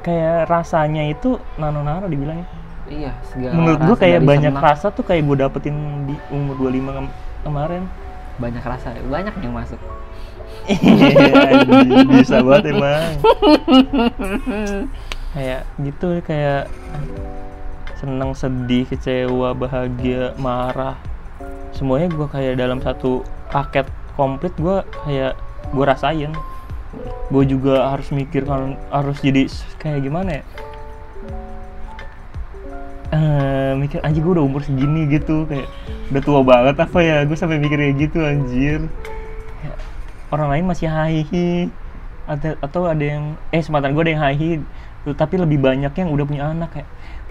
kayak rasanya itu nano-nano dibilangnya. Iya, segala Menurut gua rasa kayak banyak senang, rasa tuh kayak gue dapetin di umur 25 kem- kemarin. banyak rasa, banyak yang masuk. Iya, bisa banget emang. kayak gitu kayak seneng, sedih, kecewa, bahagia, marah. Semuanya gue kayak dalam satu paket komplit gue kayak gue rasain. Gue juga harus mikir kan harus jadi kayak gimana ya? Eh mikir anjing gue udah umur segini gitu. Kayak udah tua banget apa ya? Gue sampai mikir kayak gitu anjir. Ya, orang lain masih hihi ada atau ada yang eh sematan gue ada yang hihi tuh, tapi lebih banyak yang udah punya anak kayak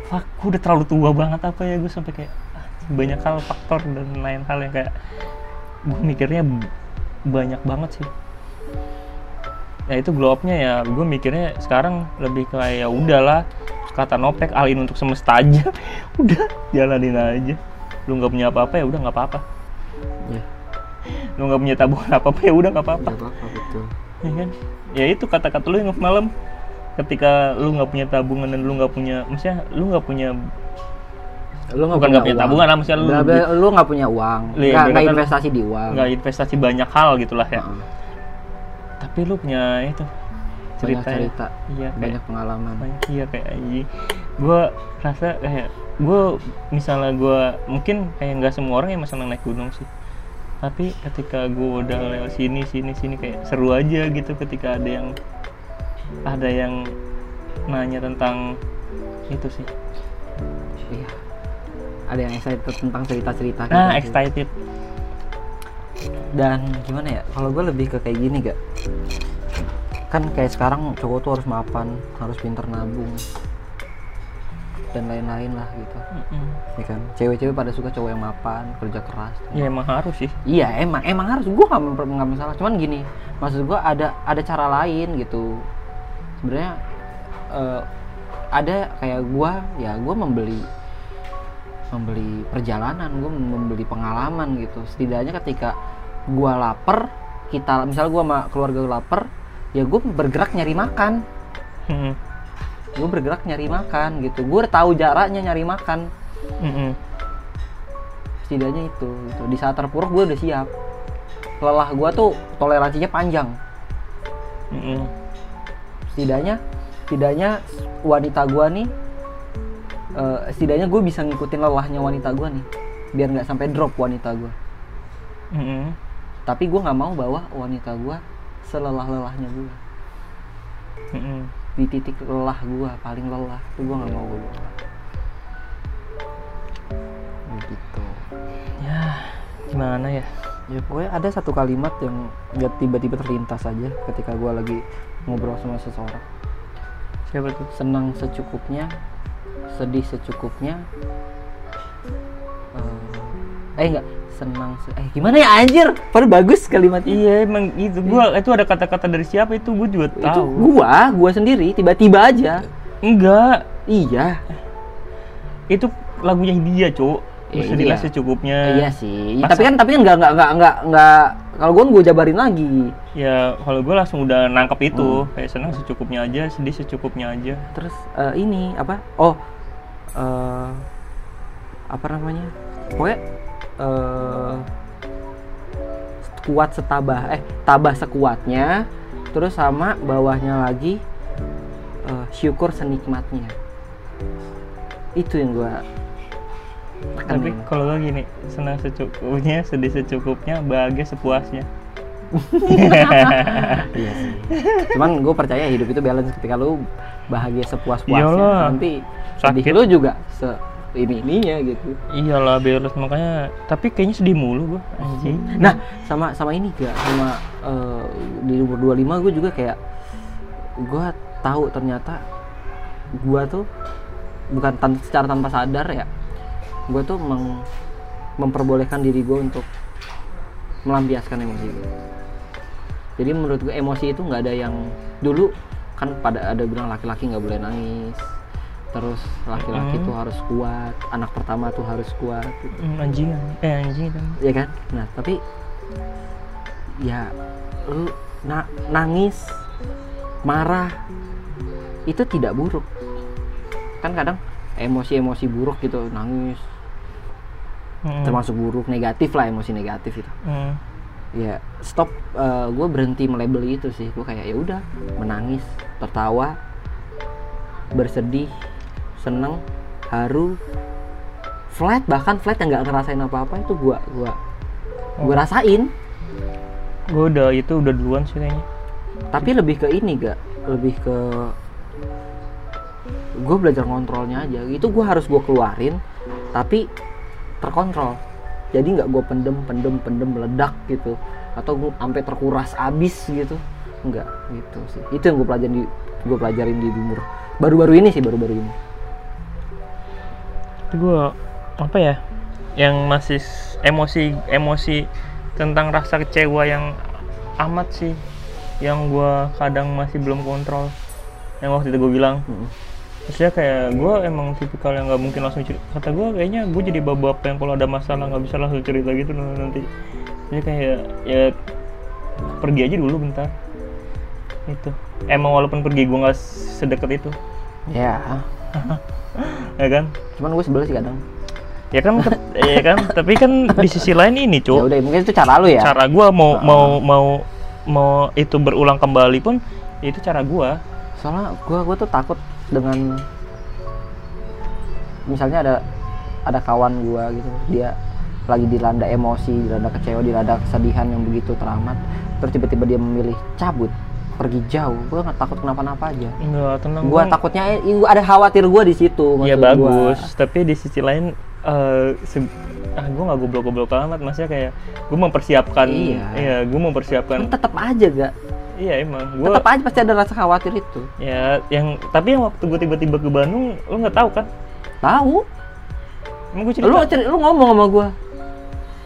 fuck gue udah terlalu tua banget apa ya? Gue sampai kayak anjing, banyak hal faktor dan lain hal yang kayak gue mikirnya banyak banget sih ya itu glow up-nya ya. Gue mikirnya sekarang lebih kayak ya udahlah kata Nopek alin untuk semesta aja. Udah jalanin aja. Lu nggak punya apa-apa ya udah nggak apa-apa. Ya lu nggak punya tabungan apa apa ya udah nggak apa-apa. Nggak apa-apa betul. Ya kan? Ya itu kata-kata lu yang malam. Ketika lu nggak punya tabungan dan lu nggak punya maksudnya lu nggak punya lu bukan nggak punya uang. tabungan lah maksudnya lu Nggak- lebih- lu nggak punya uang. Nggak investasi di uang. Nggak investasi banyak hal gitulah ya. Tapi lu punya itu banyak cerita ya. cerita iya kayak banyak pengalaman. banyak iya kayak anjing gue rasa kayak gue misalnya gue mungkin kayak nggak semua orang yang masalah naik gunung sih. Tapi ketika gue udah lewat sini sini sini kayak seru aja gitu ketika ada yang ada yang nanya tentang itu sih. Iya. Ada yang excited tentang cerita-cerita nah gitu excited dan gimana ya kalau gue lebih ke kayak gini gak kan kayak sekarang cowok tuh harus mapan harus pinter nabung dan lain-lain lah gitu. Mm-mm. ya kan? Cewek-cewek pada suka cowok yang mapan kerja keras. Ya emang harus sih. Iya emang emang harus. Gue nggak nggak masalah. Cuman gini maksud gue ada ada cara lain gitu. Sebenarnya eh, ada kayak gue ya gue membeli membeli perjalanan gue membeli pengalaman gitu. Setidaknya ketika gue lapar kita misal gue sama keluarga gua lapar ya gue bergerak nyari makan Mm-mm. gue bergerak nyari makan gitu gue tahu jaraknya nyari makan Mm-mm. setidaknya itu gitu. di saat terpuruk gue udah siap lelah gue tuh toleransinya panjang Mm-mm. setidaknya setidaknya wanita gue nih eh, setidaknya gue bisa ngikutin lelahnya wanita gue nih biar nggak sampai drop wanita gue Mm-mm. Tapi gue nggak mau bawa wanita gue selelah lelahnya gue Mm-mm. di titik lelah gue paling lelah itu gue nggak mau gue bawa. Gitu. Ya gimana ya? Ya pokoknya ada satu kalimat yang ya tiba-tiba terlintas aja ketika gue lagi ngobrol sama seseorang. Siapa tuh? Senang secukupnya sedih secukupnya eh, eh enggak senang se- eh gimana ya anjir? Padahal bagus kalimat iya emang itu gua itu ada kata-kata dari siapa itu? Gue juga itu tahu. gua gua sendiri tiba-tiba aja. Enggak. Iya. Itu lagunya dia cuk Iya, Bersedihlah iya. secukupnya iya sih. Masa- tapi kan tapi kan nggak nggak nggak nggak nggak. Kalau gua gua jabarin lagi. Ya kalau gue langsung udah nangkep itu. Hmm. kayak senang secukupnya aja sedih secukupnya aja. Terus eh, ini apa? Oh eh apa namanya? Pokoknya eh kuat setabah eh tabah sekuatnya terus sama bawahnya lagi eh, syukur senikmatnya. Itu yang gua tapi kalau gue gini senang secukupnya sedih secukupnya bahagia sepuasnya. Iya sih. Cuman gue percaya hidup itu balance. Ketika lu bahagia sepuas puasnya Iyalah. nanti sedih lu juga se ini ininya gitu iyalah beres makanya tapi kayaknya sedih mulu gue anjing. Nah, sama sama ini gak sama eh, di umur 25 gue juga kayak gue tahu ternyata gue tuh bukan tan secara tanpa sadar ya gue tuh meng- memperbolehkan diri gue untuk melampiaskan emosi gue jadi menurut gue emosi itu nggak ada yang dulu kan pada ada bilang laki-laki nggak boleh nangis terus laki-laki Mm. tuh harus kuat anak pertama tuh harus kuat gitu. Hmm, anjing eh anjing itu. Ya kan? Nah tapi ya lu na- nangis marah itu tidak buruk. Kan kadang emosi-emosi buruk gitu nangis. Hmm. termasuk buruk negatif lah emosi negatif itu Hmm. ya stop gue berhenti melabeli itu sih. Gue kayak ya udah menangis tertawa bersedih seneng haru flat bahkan flat yang nggak ngerasain apa-apa itu gua gua gua Oh. rasain. Gue udah itu udah duluan sih kayaknya. Tapi lebih ke ini gak lebih ke gue belajar ngontrolnya aja. Itu gue harus gue keluarin tapi terkontrol. Jadi nggak gue pendem pendem pendem meledak gitu. Atau gue sampai terkuras abis gitu. Nggak gitu sih. Itu yang gue pelajarin di gue pelajarin di umur baru-baru ini sih baru-baru ini gue apa ya yang masih emosi emosi tentang rasa kecewa yang amat sih yang gue kadang masih belum kontrol. Yang waktu itu gue bilang. Mm. maksudnya kayak gue emang tipikal yang nggak mungkin langsung cerita kata gue kayaknya gue jadi babak yang kalau ada masalah nggak bisa langsung cerita gitu nanti. Jadi kayak ya pergi aja dulu bentar. Itu. Emang walaupun pergi gue nggak sedekat itu. Ya ya kan? Cuman gue sebel sih kadang. Ya kan ya kan? Tapi kan di sisi lain ini ya cuk udah mungkin itu cara lu ya. Cara gua mau mau mau mau itu berulang kembali pun ya itu cara gua. Soalnya gue gue tuh takut dengan misalnya ada ada kawan gue gitu dia lagi dilanda emosi dilanda kecewa dilanda kesedihan yang begitu teramat terus tiba-tiba dia memilih cabut pergi jauh gue nggak takut kenapa-napa aja. Enggak tenang gue gua- takutnya gua ada khawatir gue di situ ya maksud gua. bagus. Tapi di sisi lain se- ah gue nggak goblok-goblok amat maksudnya kayak gue mempersiapkan Iya. iya gue mempersiapkan Kan tetap aja gak iya emang. Gue tetap aja pasti ada rasa khawatir itu. Ya yang tapi yang waktu gue tiba-tiba ke Bandung lu nggak tahu kan? Tahu. Emang gue cerita. lu lu ngomong sama gue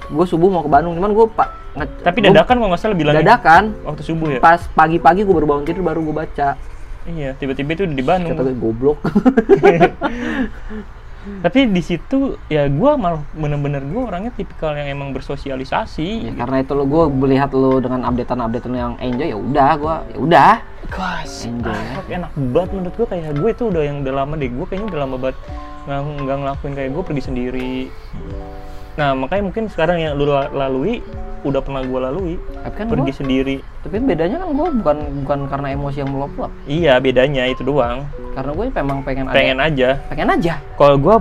gue subuh mau ke Bandung cuman gue pak nge- tapi dadakan kalau nggak salah bilangnya. Dadakan. Waktu subuh ya? Pas pagi-pagi gue baru bangun tidur baru gue baca. Iya tiba-tiba itu udah di Bandung. Kata gue goblok. Tapi di situ ya gue malah bener-bener gue orangnya tipikal yang emang bersosialisasi. Ya, karena itu lo gue melihat lo dengan updatean updatean yang enjoy ya udah gue ya udah. Guys, Enjoy. ah, enak banget menurut gue kayak gue itu udah yang udah lama deh. Gue kayaknya udah lama banget nggak ngelakuin. Kayak gue pergi sendiri nah makanya mungkin sekarang yang lu la- lalui udah pernah gue lalui tapi kan pergi gua, sendiri. tapi bedanya kan gue bukan bukan karena emosi yang meluap-luap. Iya bedanya itu doang. Karena gue memang pengen ada pengen aja. Pengen aja. Kalau gue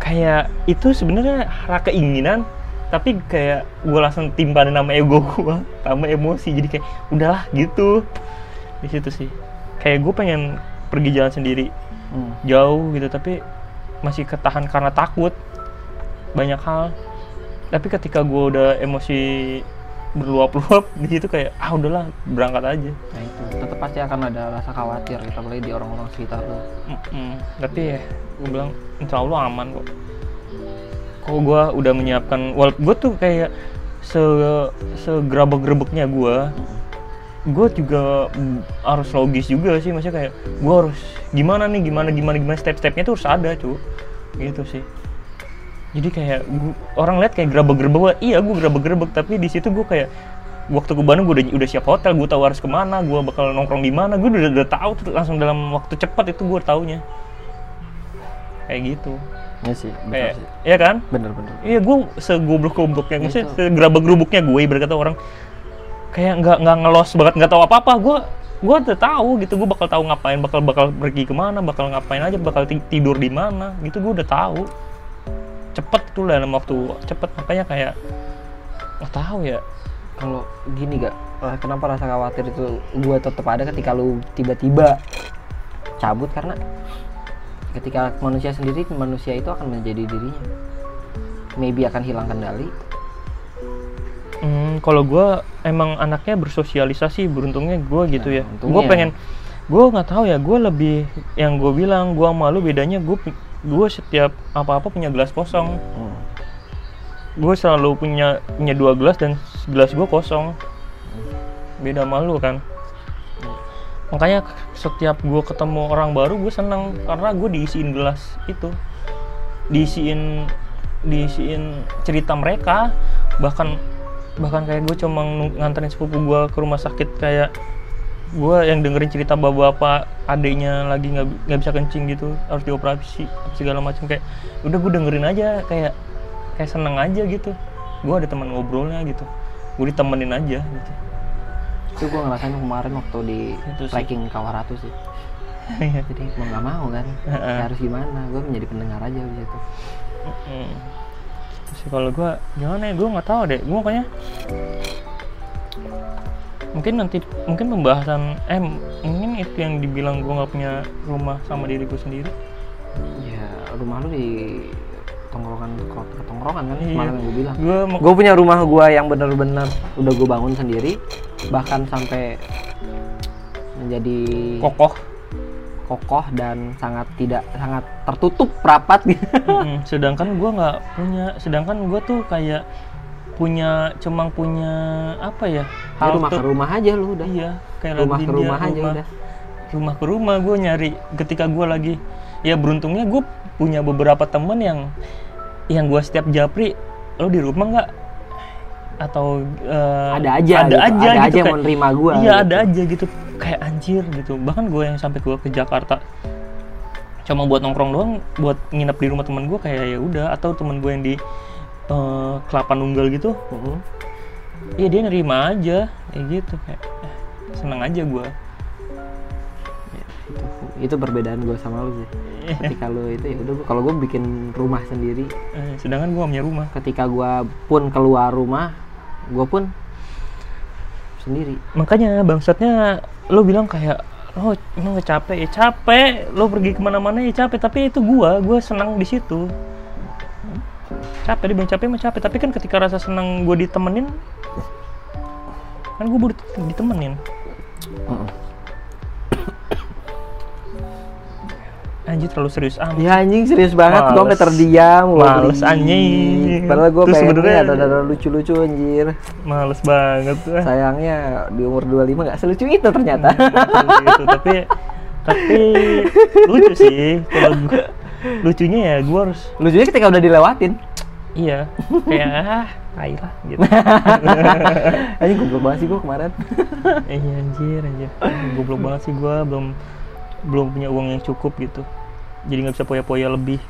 kayak itu sebenarnya hara keinginan tapi kayak gue langsung timpanin nama ego gue sama emosi. Jadi kayak udahlah gitu. Di situ sih. Kayak gue pengen pergi jalan sendiri. Hmm. jauh gitu tapi masih ketahan karena takut banyak hal. Tapi ketika gue udah emosi berluap-luap di situ kayak ah udahlah berangkat aja. Nah itu. Tetap pasti akan ada rasa khawatir gitu apalagi di orang-orang sekitar lo Mm-mm. tapi ya gue bilang insya Allah aman kok. Kok gue udah menyiapkan walaupun gue tuh kayak se segerabak-gerebeknya gue gue juga mm, harus logis juga sih. Maksudnya kayak gue harus gimana nih gimana gimana gimana step-stepnya tuh harus ada cu. Gitu sih jadi kayak gua- orang lihat kayak gerabak-gerebek Wah, iya gue gerabak-gerebek tapi di situ gue kayak waktu ke Bandung gue udah udah siap hotel gue tahu harus ke mana gue bakal nongkrong di mana gue udah udah tahu tuh langsung dalam waktu cepat itu gue taunya. Kayak gitu. Ya sih kayak iya kan? Bener-bener iya gue segoblok-gobloknya maksudnya Itu. segerabak-gerubuknya gue ibarat kata orang kayak nggak nggak ngelos banget nggak tahu apa-apa gue gue udah tahu gitu gue bakal tahu ngapain bakal bakal pergi ke mana bakal ngapain aja bakal ti- tidur di mana gitu gue udah tahu cepet tuh dalam waktu cepet. Makanya kayak nggak tahu ya. Kalau gini gak eh, kenapa rasa khawatir itu gue tetap ada ketika lu tiba-tiba cabut? Karena ketika manusia sendiri manusia itu akan menjadi dirinya. Maybe akan hilang kendali. Hmm, kalau gue emang anaknya bersosialisasi, beruntungnya gue gitu Nah, ya. untungnya. Gue pengen, gue nggak tahu ya, gue lebih yang gue bilang, gue malu bedanya gue gue setiap apa-apa punya gelas kosong. Hmm. Gue selalu punya punya dua gelas dan gelas gue kosong. Beda malu kan. Makanya setiap gue ketemu orang baru gue seneng karena gue diisiin gelas itu, diisiin diisiin cerita mereka bahkan bahkan kayak gue cuma nganterin sepupu gue ke rumah sakit kayak gue yang dengerin cerita bapak-bapak adiknya lagi nggak nggak bisa kencing gitu harus dioperasi segala macam kayak udah gue dengerin aja kayak kayak seneng aja gitu. Gue ada teman ngobrolnya gitu gue ditemenin aja gitu. Itu gue ngerasain kemarin waktu di Itu trekking Kawaratu sih. Jadi mau nggak mau kan. Ya harus gimana gue menjadi pendengar aja. Terus sih kalau gue gimana ya gue nggak tahu deh gue makanya mungkin nanti mungkin pembahasan eh mungkin itu yang dibilang gue nggak punya rumah sama diriku sendiri ya rumah lu di tongkrongan ke tongkrongan kan Iya. semalam yang gue bilang gue gue punya rumah gue yang bener-bener udah gue bangun sendiri bahkan sampai menjadi kokoh kokoh dan sangat tidak sangat tertutup rapat gitu Mm-mm. sedangkan gue nggak punya sedangkan gue tuh kayak punya cuma punya apa ya Ya, rumah ke rumah aja lu udah. Iya kayak rumah ke dia, rumah aja rumah, udah. rumah ke rumah gue nyari ketika gue lagi. Ya beruntungnya gue punya beberapa temen yang yang gue setiap japri lo di rumah nggak? Atau eh, ada aja ada gitu. aja ada gitu aja kayak- mau nerima gue iya ada aja gitu kayak anjir gitu. Bahkan gue yang sampai gue ke Jakarta cuma buat nongkrong doang buat nginep di rumah temen gue kayak ya udah. Atau temen gue yang di eh, Kelapa Nunggal gitu? Iya dia nerima aja kayak gitu kayak eh, seneng aja gue itu itu perbedaan gue sama lu sih. Ketika lu itu ya udah kalau gue bikin rumah sendiri. Eh, sedangkan gue punya rumah. Ketika gue pun keluar rumah gue pun sendiri. Makanya bangsatnya lo bilang kayak lo emang nggak capek. Ya capek. Lo pergi ke mana-mana ya capek. Tapi itu gua gua senang di situ capek dibilang capek mah capek. Tapi kan ketika rasa senang gue ditemenin kan gue butuh ditemenin. Anjir terlalu serius amat. Ya anjing serius banget. Gue Males. terdiam Males, anjing. padahal gue Terus pengen sebenarnya- ada ada lucu-lucu anjir. Males banget ah. sayangnya di umur 25 gak selucu itu ternyata. Tapi tapi lucu sih kalau gua- lucunya ya gue harus lucunya ketika udah dilewatin iya. Kayak ah tai lah gitu. Anjing goblok banget sih gue kemarin. Iya anjir anjir. Goblok banget sih gue belum belum punya uang yang cukup gitu. Jadi nggak bisa poya-poya lebih.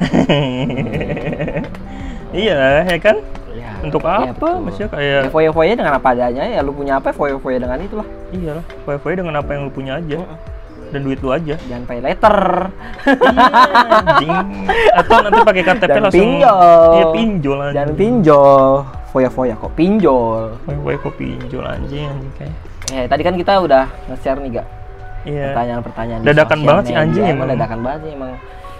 Iya ya kan? Ya, untuk ya, apa? betul. maksudnya ya kayak foya-foya dengan apa adanya ya. Lu punya apa foya-foya dengan itulah. Iya lah poya-poya dengan apa yang lu punya aja dan duit lu aja. Jangan pay letter anjing. Atau nanti pakai KTP Dan langsung pinjol. iya pinjol anjing. Jangan pinjol. Foya-foya kok pinjol. Poya-poya kok pinjol anjing anjing kayak. Eh tadi kan kita udah nge-share nih gak iya. Pertanyaan-pertanyaan Dadakan banget sih, anjing, emang emang. dadakan banget sih emang.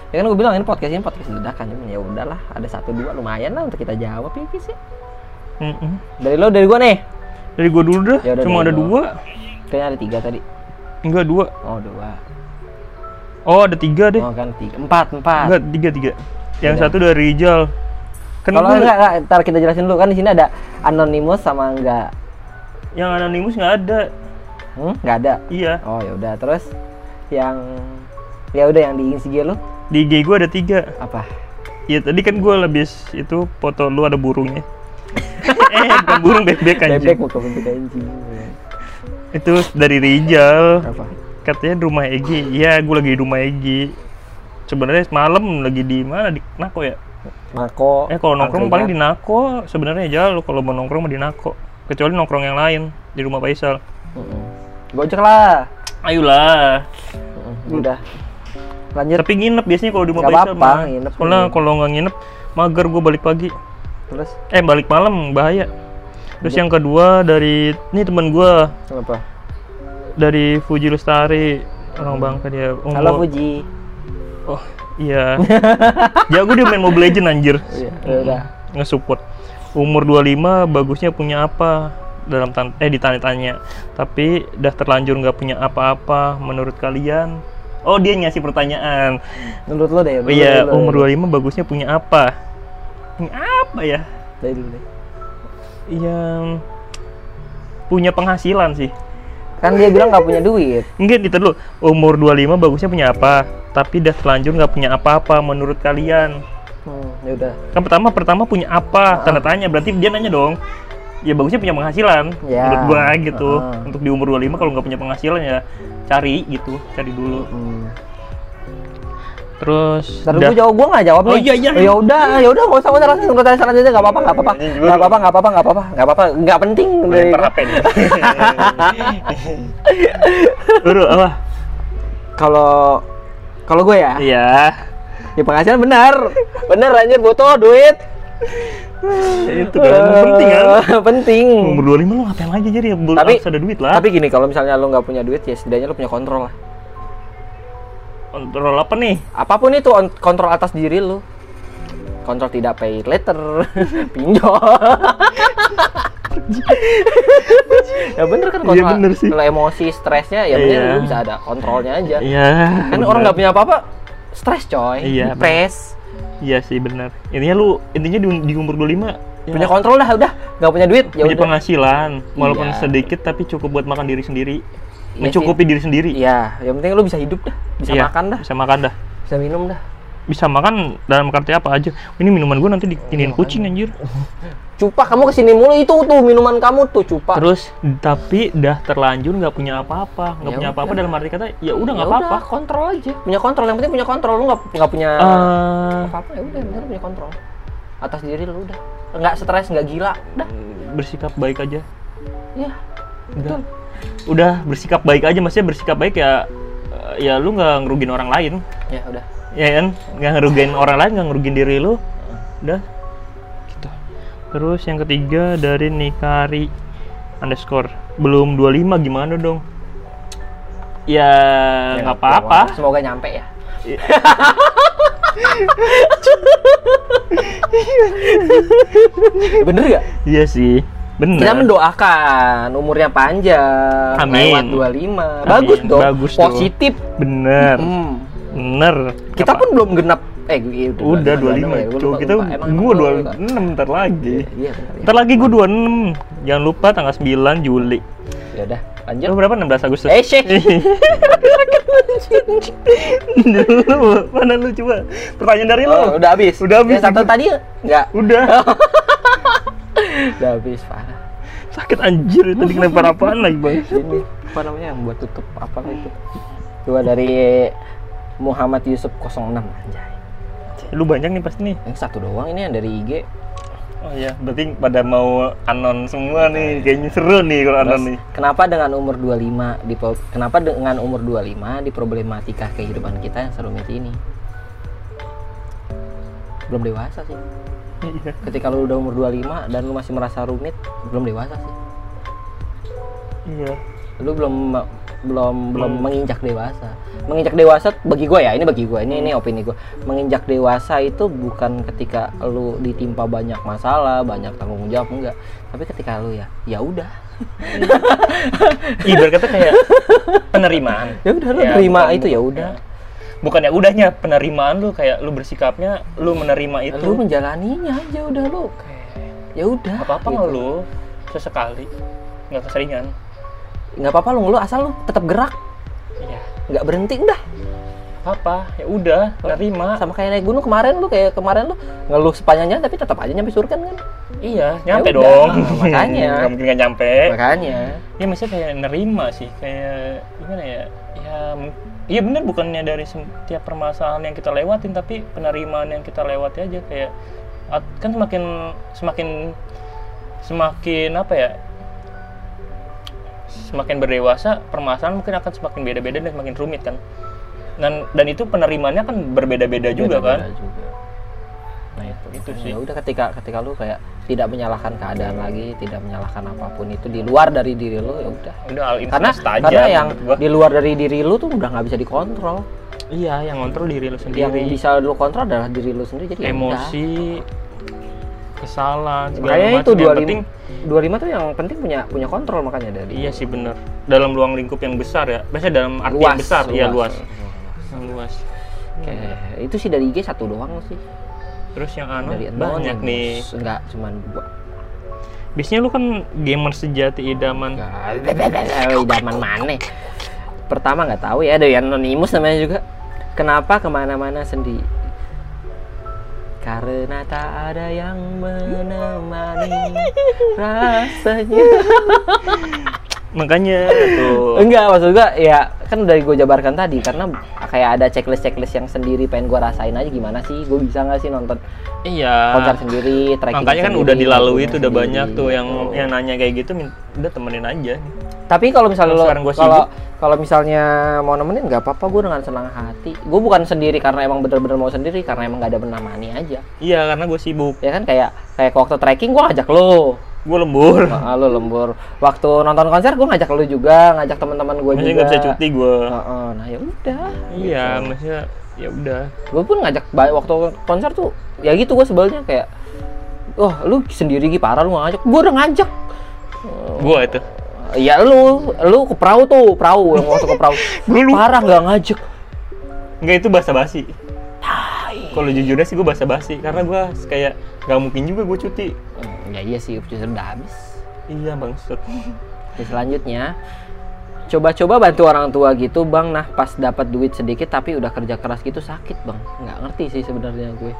Ya kan gue bilang ini podcast ini podcast dadakan cuman ya udahlah ada satu dua lumayan lah untuk kita jawab ya Kis, ya. Mm-mm. dari lo dari gue nih. Dari gua dulu dah Ya cuma ada dua. Kayaknya ada tiga tadi enggak dua. Oh dua. Oh ada tiga deh. Oh kan tiga. Empat empat. Enggak tiga tiga. Yang Beda. satu dari Rijal. Kan kalau enggak, enggak ntar kita jelasin dulu. Kan di sini ada anonymous sama enggak. Yang anonimus nggak ada. Hmm? enggak ada? Iya. Oh ya udah. Terus yang ya udah yang di IG lo di IG gua ada tiga. Apa? Iya tadi kan gua habis itu foto lu ada burungnya. Eh bukan burung bebek bebek anjing mau bentuk anjing itu dari Rijal. Apa? Katanya di rumah Egi iya gue lagi di rumah Egi sebenarnya semalam lagi di mana? Di Nako ya? Mako eh kalau nongkrong paling di Nako. Sebenarnya aja lo kalau mau nongkrong mah di Nako. Kecuali nongkrong yang lain di rumah Faisal. Mm-mm. gojek lah. Ayolah. Udah. Lanjut. Tapi nginep biasanya kalau di rumah Nggak Faisal mah. nginep soalnya kalau nggak nginep mager gue balik pagi. Terus? Eh balik malam bahaya terus yang kedua dari ini teman gue apa dari Fuji Lestari orang bangka dia umur halo Fuji. Oh iya. Jago dia main Mobile Legend anjir. Iya. Ya udah. Nge-support. Umur 25 bagusnya punya apa? Dalam tan eh ditanya-tanya. Tapi udah terlanjur nggak punya apa-apa menurut kalian? Oh dia ngasih pertanyaan. Menurut lo deh oh iya umur 25 bagusnya punya apa? Punya apa ya? Dari dulu deh yang punya penghasilan sih kan dia bilang nggak punya duit Enggak, itu dulu. Umur 25 bagusnya punya apa? Tapi udah terlanjur nggak punya apa-apa menurut kalian. hmm, ya udah Kan pertama pertama punya apa? Tanda tanya. Berarti dia nanya dong. Ya bagusnya punya penghasilan. Ya. Menurut gua gitu. Ah. Untuk di umur 25 kalau nggak punya penghasilan ya cari gitu, cari dulu. hmm. Terus udah- gue jawab, gue nggak jawab Oh, nih. iya, iya. Ya udah, ya udah, nggak usah, nggak usah langsung pertanyaan selanjutnya, nggak apa-apa, nggak apa-apa, nggak apa-apa, nggak apa-apa, nggak apa-apa, nggak apa-apa, nggak penting. lempar HP nih. Bro, apa? Kalau kalau gue ya, Iya. ya penghasilan benar, benar anjir butuh duit. Itu kan penting kan. Penting. Umur 25 lu ngapain lagi jadi ya Tapi harus ada duit lah. Tapi gini, kalau misalnya lo nggak punya duit, ya setidaknya lo punya kontrol lah. Kontrol apa nih? Apa pun itu on- kontrol atas diri lo. kontrol tidak pay later pinjol ya bener kan Iya, kontrol bener sih. kalau emosi stresnya ya bener lu bisa ada kontrolnya aja Iya. kan bener. orang nggak punya apa-apa stres coy Iya, depres Iya sih benar. Intinya lu intinya di, di umur 25 ya, punya kontrol dah udah nggak punya duit ya punya udah penghasilan walaupun Iya. sedikit tapi cukup buat makan diri sendiri. Mencukupi diri sendiri. iya yang penting lu bisa hidup dah bisa Iya, makan dah Bisa makan dah. bisa minum dah Bisa makan dalam arti apa aja. Ini minuman gue nanti dikiniin kucing anjir. cupa kamu ke sini mulu itu tuh minuman kamu tuh cupa Terus tapi dah terlanjur nggak punya apa-apa, nggak Ya punya apa-apa dalam arti kata ya udah Ya nggak apa-apa. udah, kontrol aja punya kontrol yang penting punya kontrol lu nggak nggak punya Eh, apa-apa ya udah lu punya kontrol atas diri lu udah nggak stres nggak gila udah bersikap baik aja. ya Udah. Udah bersikap baik aja maksudnya bersikap baik ya ya lu nggak ngerugin orang lain. ya udah. Ya kan? Nggak ngerugiin orang lain nggak ngerugiin diri lu. Udah. Gitu. Terus yang ketiga dari Nikari underscore belum 25 gimana dong? Ya Ya, nggak apa-apa. semoga nyampe ya. Bener gak? iya sih bener Kita mendoakan umurnya panjang, Amin. lewat 25. Bagus Amin. dong. Bagus dong. Positif. bener Hmm. bener Kita Apa? pun belum genap eh iya, udah 25 ya. Cuk, lupa, kita. Emang gua emang lupa. 26 ntar lagi Iya, benar. Ya. ntar lagi gua 26 jangan lupa tanggal 9 Juli Ya udah, lanjut. lu berapa 16 Agustus Eh. Dulu, mana lu coba? Pertanyaan dari lu. Oh, udah habis. Udah habis. Yang satu tadi enggak? Udah. Udah habis, parah. Sakit anjir tadi kelempar apaan lagi, Bang? Ini apa namanya yang buat tutup apa itu? Dua dari Muhammad Yusuf 06 anjay. Lu banyak nih pasti nih. Yang satu doang ini yang dari IG. Oh iya, berarti pada mau anon semua nih. Kayaknya seru nih kalau anon nih. Kenapa dengan umur 25 di kenapa dengan umur 25 di problematika kehidupan kita yang serumit ini? Belum dewasa sih. Iya. Ketika lu udah umur 25 dan lu masih merasa rumit, belum dewasa sih. Iya. Lu belum belum belum Hmm. menginjak dewasa. Menginjak dewasa bagi gue ya, ini bagi gue, ini ini opini gue. Menginjak dewasa itu bukan ketika lu ditimpa banyak masalah, banyak tanggung jawab enggak. Tapi ketika lu ya, ya udah. Ibarat kata kayak penerimaan. Ya udah lu Ya, terima itu ya udah. Bukan ya udahnya penerimaan lu kayak lu bersikapnya lu menerima itu. lu menjalaninya aja udah lu ya udah apa-apa gitu. ngeluh sesekali, nggak keseringan. nggak apa-apa lu ngeluh asal lu tetap gerak Iya. nggak berhenti udah Apa? Ya udah, nerima. sama kayak naik gunung kemarin lu kayak kemarin lu ngeluh sepanjangnya tapi tetap aja nyampe surga kan Iya, nyampe udah, dong. makanya. Nggak mungkin nggak nyampe. makanya Ya maksudnya kayak nerima sih, kayak gimana ya? Ya, iya bener bukannya dari setiap permasalahan yang kita lewatin, tapi penerimaan yang kita lewati aja kayak kan semakin semakin semakin apa ya? Semakin berdewasa, permasalahan mungkin akan semakin beda-beda dan semakin rumit kan. Dan dan itu penerimaannya kan berbeda-beda juga kan. Beda juga. Nah itu. Itu Makanya sih. ya udah ketika ketika lu kayak tidak menyalahkan keadaan lagi tidak menyalahkan apa pun itu di luar dari diri lu ya udah. Karena aja karena yang di luar dari diri lu tuh udah nggak bisa dikontrol. Iya, yang ngontrol diri lu yang sendiri. bisa lu kontrol adalah diri lu sendiri jadi ya emosi kesalahan segala Kayaknya itu. Yang 25 penting 25 tuh yang penting punya punya kontrol makanya dari iya sih bener. Dalam ruang lingkup yang besar ya. Biasanya dalam arti yang besar. Iya luas. yang luas. Oke, itu sih dari IG satu doang sih. Terus yang anu Dari banyak nih Enggak, cuman dua. biasanya lu kan gamer sejati idaman idaman mana? Pertama nggak tahu ya, ada yang anonimus namanya juga. Kenapa ke mana-mana sendiri? Karena tak ada yang menemani rasanya. makanya tuh Enggak, maksud gua ya kan udah gue jabarkan tadi karena kayak ada checklist-checklist yang sendiri pengen gua rasain aja gimana sih? Gue bisa nggak sih nonton iya konser sendiri, tracking makanya kan sendiri, udah dilalui tuh udah sendiri, banyak tuh yang gitu. yang nanya kayak gitu udah temenin aja Tapi kalau misalnya lo kalau sibuk. kalau misalnya mau nemenin nggak apa-apa, gue dengan senang hati. Gue bukan sendiri karena emang bener-bener mau sendiri, karena emang nggak ada menemani aja. iya karena gue sibuk Ya kan kayak kayak waktu trekking gue ngajak lo, gue lembur. Heeh, lo lembur. Waktu nonton konser gue ngajak lo juga, ngajak teman-teman gue juga. maksudnya nggak bisa cuti gue Heeh, nah ya udah. iya maksudnya ya udah. Gue pun ngajak waktu konser tuh ya gitu gue sebelnya kayak wah lu sendiri Gi, parah lu nggak ngajak. Gue udah ngajak. Gua itu. Ya lu lu ke perahu tuh perahu yang waktu ke perahu. Parah nggak ngajak. Enggak itu basa basi kalau jujurnya sih gue basa basi karena gue kayak nggak mungkin juga gue cuti. Hmm, ya iya sih justru udah habis. Iya bangsat. Selanjutnya coba-coba bantu orang tua gitu bang. Nah pas dapat duit sedikit tapi udah kerja keras gitu sakit bang. Nggak ngerti sih sebenarnya gue.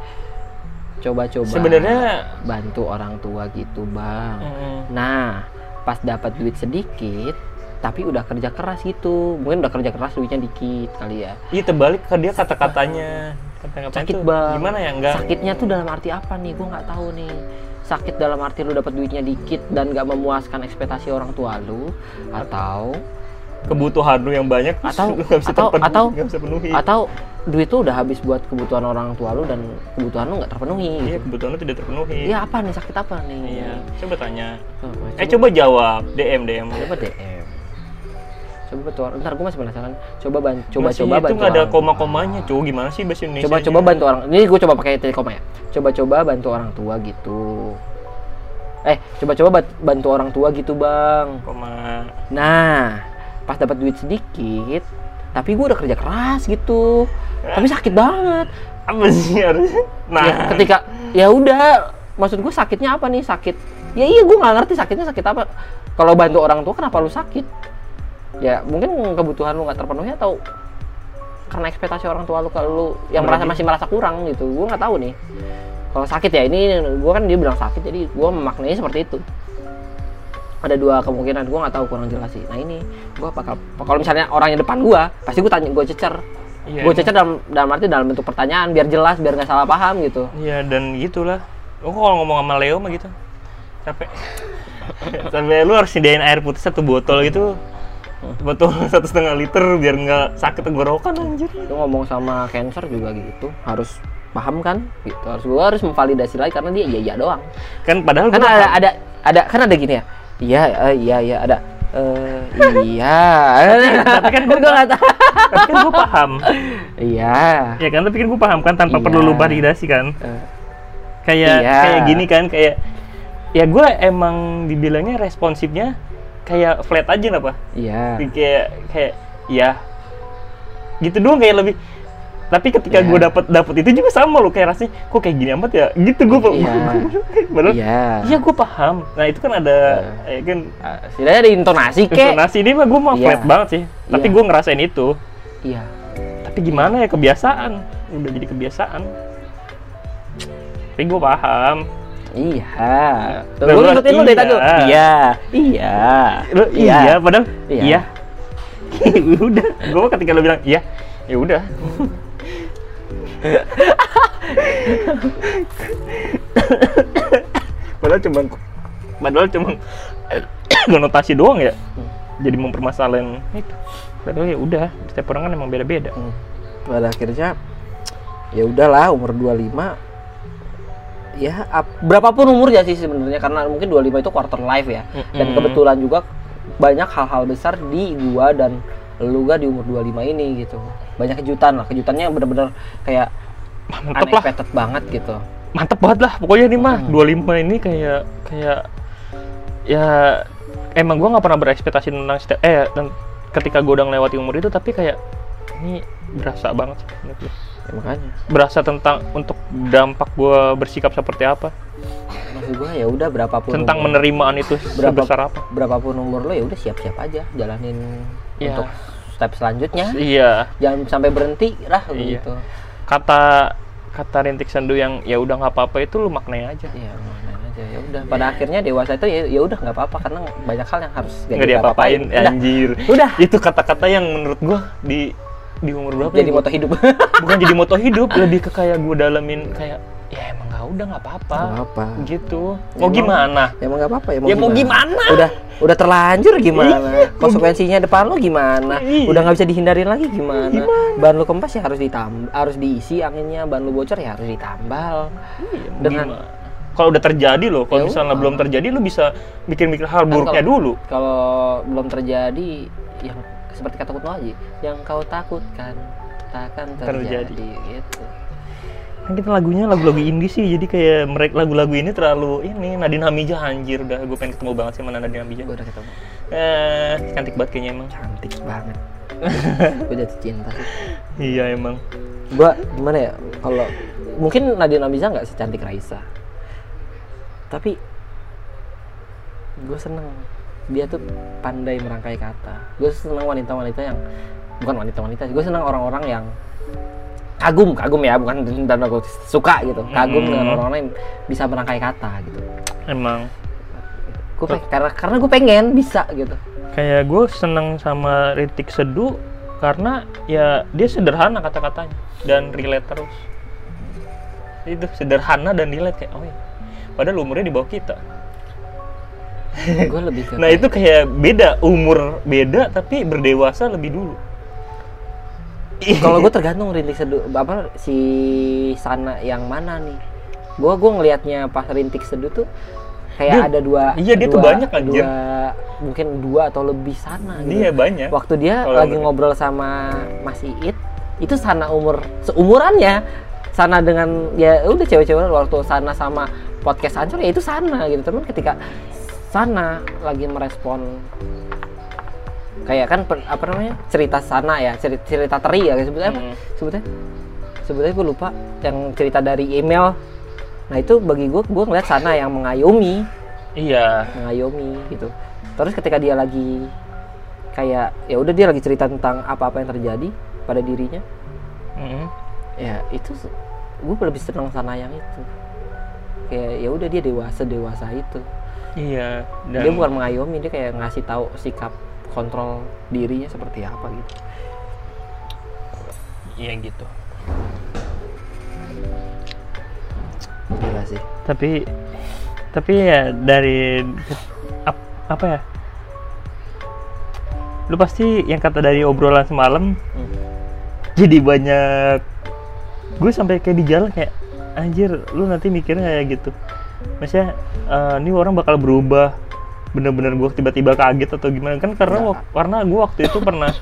Coba-coba sebenarnya bantu orang tua gitu bang. Mm, nah pas dapat duit sedikit tapi udah kerja keras gitu. Mungkin udah kerja keras duitnya dikit kali ya. Iya terbalik ke dia kata-katanya. kata-katanya sakit tuh bang gimana ya? Enggak. Sakitnya tuh dalam arti apa nih? Gue nggak tahu nih. Sakit dalam arti lu dapat duitnya dikit dan gak memuaskan ekspektasi orang tua lu atau kebutuhan lu yang banyak Atau- lu nggak bisa atau- terpenuhi, atau- nggak bisa penuhi atau duit tuh udah habis buat kebutuhan orang tua lu dan kebutuhan lu nggak terpenuhi iya gitu. kebutuhan lu tidak terpenuhi. Iya apa nih? Sakit apa nih? Iya. coba tanya. Coba, eh coba. jawab DM DM coba DM. Coba bantu orang. Ntar gue masih penasaran. Coba ban, coba Masih coba itu bantu ada orang. koma-komanya cowok gimana sih bahasa Indonesia Coba coba bantu orang. Ini gue coba pakai titik koma ya. Coba coba bantu orang tua gitu. Eh, coba coba bantu orang tua gitu bang. koma Nah, pas dapat duit sedikit, tapi gue udah kerja keras gitu. Tapi sakit banget. apa sih harusnya nah ya, ketika ya udah maksud gue sakitnya apa nih sakit ya iya gue nggak ngerti sakitnya sakit apa kalau bantu orang tua kenapa lu sakit ya mungkin kebutuhan lu nggak terpenuhi atau karena ekspektasi orang tua lu kalau lu yang merasa masih merasa kurang gitu gue nggak tahu nih kalau sakit ya ini gue kan dia bilang sakit jadi gue memaknai seperti itu ada dua kemungkinan gue nggak tahu kurang jelas sih nah ini gue bakal kalau misalnya orangnya depan gue pasti gue tanya gue cecer Iya, gue cecer dalam dalam arti dalam bentuk pertanyaan biar jelas biar nggak salah paham gitu Iya dan gitulah. Oh kalau ngomong sama Leo mah gitu. Capek. Sampai lu harus sediain air putih satu botol gitu. Botol satu setengah liter biar nggak sakit tenggorokan anjir. lu ngomong sama cancer juga gitu harus paham kan gitu harus gua harus memvalidasi lagi karena dia iya iya doang Kan padahal kan ada ada ada kan ada gini ya iya eh, iya iya ada eh iya tapi kan gua nggak tahu Tapi kan gue paham. iya Ya kan tapi kan gue paham kan tanpa Iya. perlu lu validasi kan. Eh, Kayak Iya. kayak gini kan kayak ya gue emang dibilangnya responsifnya kayak flat aja lah pak. iya kayak kayak ya gitu doang kayak lebih. Tapi ketika Iya. gue dapat dapat itu juga sama lo kayak rasanya kok kayak gini amat ya? Gitu gue Iya. padahal iya. Iya gue paham. Nah itu kan ada ya kan Ah, setidaknya ada intonasi kek. Intonasi ini mah gue mah Iya. flat banget sih. Tapi Iya. gue ngerasain itu. Iya. Tapi gimana ya kebiasaan. Udah jadi kebiasaan. Tapi gue paham iya. Tuh Lah, gue lu- ngikutin lu dari tadi iya. iya. Iya. Lo, iya. padahal Iya. iya, udah. Gue ketika lo bilang iya ya udah. Padahal cuma padahal cuma konotasi doang ya. Jadi mempermasalahin itu. Padahal ya udah setiap orang kan emang beda-beda. Hmm. pada akhirnya ya udahlah umur 25 ya ap- berapapun umurnya sih sebenarnya karena mungkin 25 itu quarter life ya dan Mm-mm. kebetulan juga banyak hal-hal besar di gua dan lu gak di umur 25 ini gitu banyak kejutan lah kejutannya bener-bener kayak mantep lah unexpected banget gitu mantep banget lah pokoknya ini mah Hmm. 25 ini kayak kayak ya emang gua nggak pernah berekspektasi tentang eh dan ketika gua udah melewati umur itu tapi kayak ini berasa banget sih. Ya, makanya. Berasa tentang untuk dampak gua bersikap seperti apa? Maksud gua ya udah berapapun tentang umur, penerimaan itu Berapa- sebesar apa? berapapun umur lo ya udah siap-siap aja jalanin Iya. untuk step selanjutnya. Iya. Jangan sampai berhenti lah Iya. gitu. Kata kata rintik sendu yang ya udah nggak apa-apa itu lu maknai aja. Iya, maknain aja. Ya udah. Pada akhirnya dewasa itu ya ya udah nggak apa-apa karena banyak hal yang harus nggak diapa-apain anjir. Udah. itu kata-kata yang menurut gua di di umur berapa jadi ya, moto hidup. bukan jadi moto hidup lebih ke kayak gue dalamin kayak ya emang nggak udah nggak apa-apa apa. gitu Ya mau emang- gimana ya mau nggak apa-apa ya mau Ya mau gimana? Udah udah terlanjur gimana? Iya, Konsekuensinya depan lo gimana? Iya. Udah nggak bisa dihindarin lagi gimana? Ban lu kempes ya harus ditambal, harus diisi anginnya. Ban lu bocor ya harus ditambal. Iya, mau Dengan- gimana? kalau udah terjadi loh kalau Ya misalnya belum terjadi lu bisa mikir-mikir hal Kan buruknya kalau- dulu Kalau belum terjadi yang seperti kata Kutno Haji, yang kau takutkan takkan terjadi, Terjadi. gitu. Kan kita lagunya lagu-lagu indie sih jadi kayak mereka lagu-lagu ini terlalu ini Nadine Hamijah anjir udah gue pengen ketemu banget sih sama Nadine Hamijah gue udah ketemu. Eh cantik banget kayaknya emang. Cantik banget. Gue jatuh cinta. Sih iya emang. Gue gimana ya kalau mungkin Nadine Amiza nggak secantik Raisa. Tapi gue seneng dia tuh pandai merangkai kata. Gue seneng wanita-wanita yang bukan wanita-wanita gue seneng orang-orang yang kagum kagum ya bukan dan aku suka gitu kagum Hmm. dengan orang-orang yang bisa merangkai kata gitu. Emang. Gue karena karena gue pengen bisa gitu. Kayak gue seneng sama Ritik Seduh karena ya dia sederhana kata-katanya dan relate terus. Itu sederhana dan relate kayak oh ya padahal umurnya di bawah kita gue lebih ke nah itu kayak beda. Umur beda tapi berdewasa lebih dulu. Kalau gue tergantung rintik seduh apa si sana yang mana nih. Gue gue ngelihatnya pas rintik seduh tuh kayak Dia- ada dua iya, dia tuh dua- banyak, anjir. dua mungkin dua atau lebih sana gitu. dia banyak. Waktu dia Kalau lagi ngobrol sama Mas Iit itu sana umur seumurannya. Sana dengan ya udah cewek-cewek waktu sana sama podcast hancur ya itu sana gitu. Teman ketika sana lagi merespon. Kayak kan per- apa namanya? Cerita sana ya cerita, cerita teri ya sebutnya apa? Hmm. sebutnya? Sebutnya gue lupa yang cerita dari email. Nah itu bagi gue gue ngeliat sana yang mengayomi. Iya. Mengayomi gitu. Terus ketika dia lagi kayak ya udah dia lagi cerita tentang apa-apa yang terjadi pada dirinya. Mm. ya itu gue lebih senang sana yang itu. Kayak ya udah dia dewasa dewasa itu iya dia dan bukan mengayomi dia kayak ngasih tahu sikap kontrol dirinya seperti apa gitu. Iya gitu. Gila sih. Tapi tapi ya dari ap- apa ya? Lu pasti yang kata dari obrolan semalam Hmm. jadi banyak gue sampai kayak di jalan kayak anjir lu nanti mikirnya kayak gitu maksudnya eh, ini orang bakal berubah bener-bener gue tiba-tiba kaget atau gimana kan karena wak- karena gue waktu itu pernah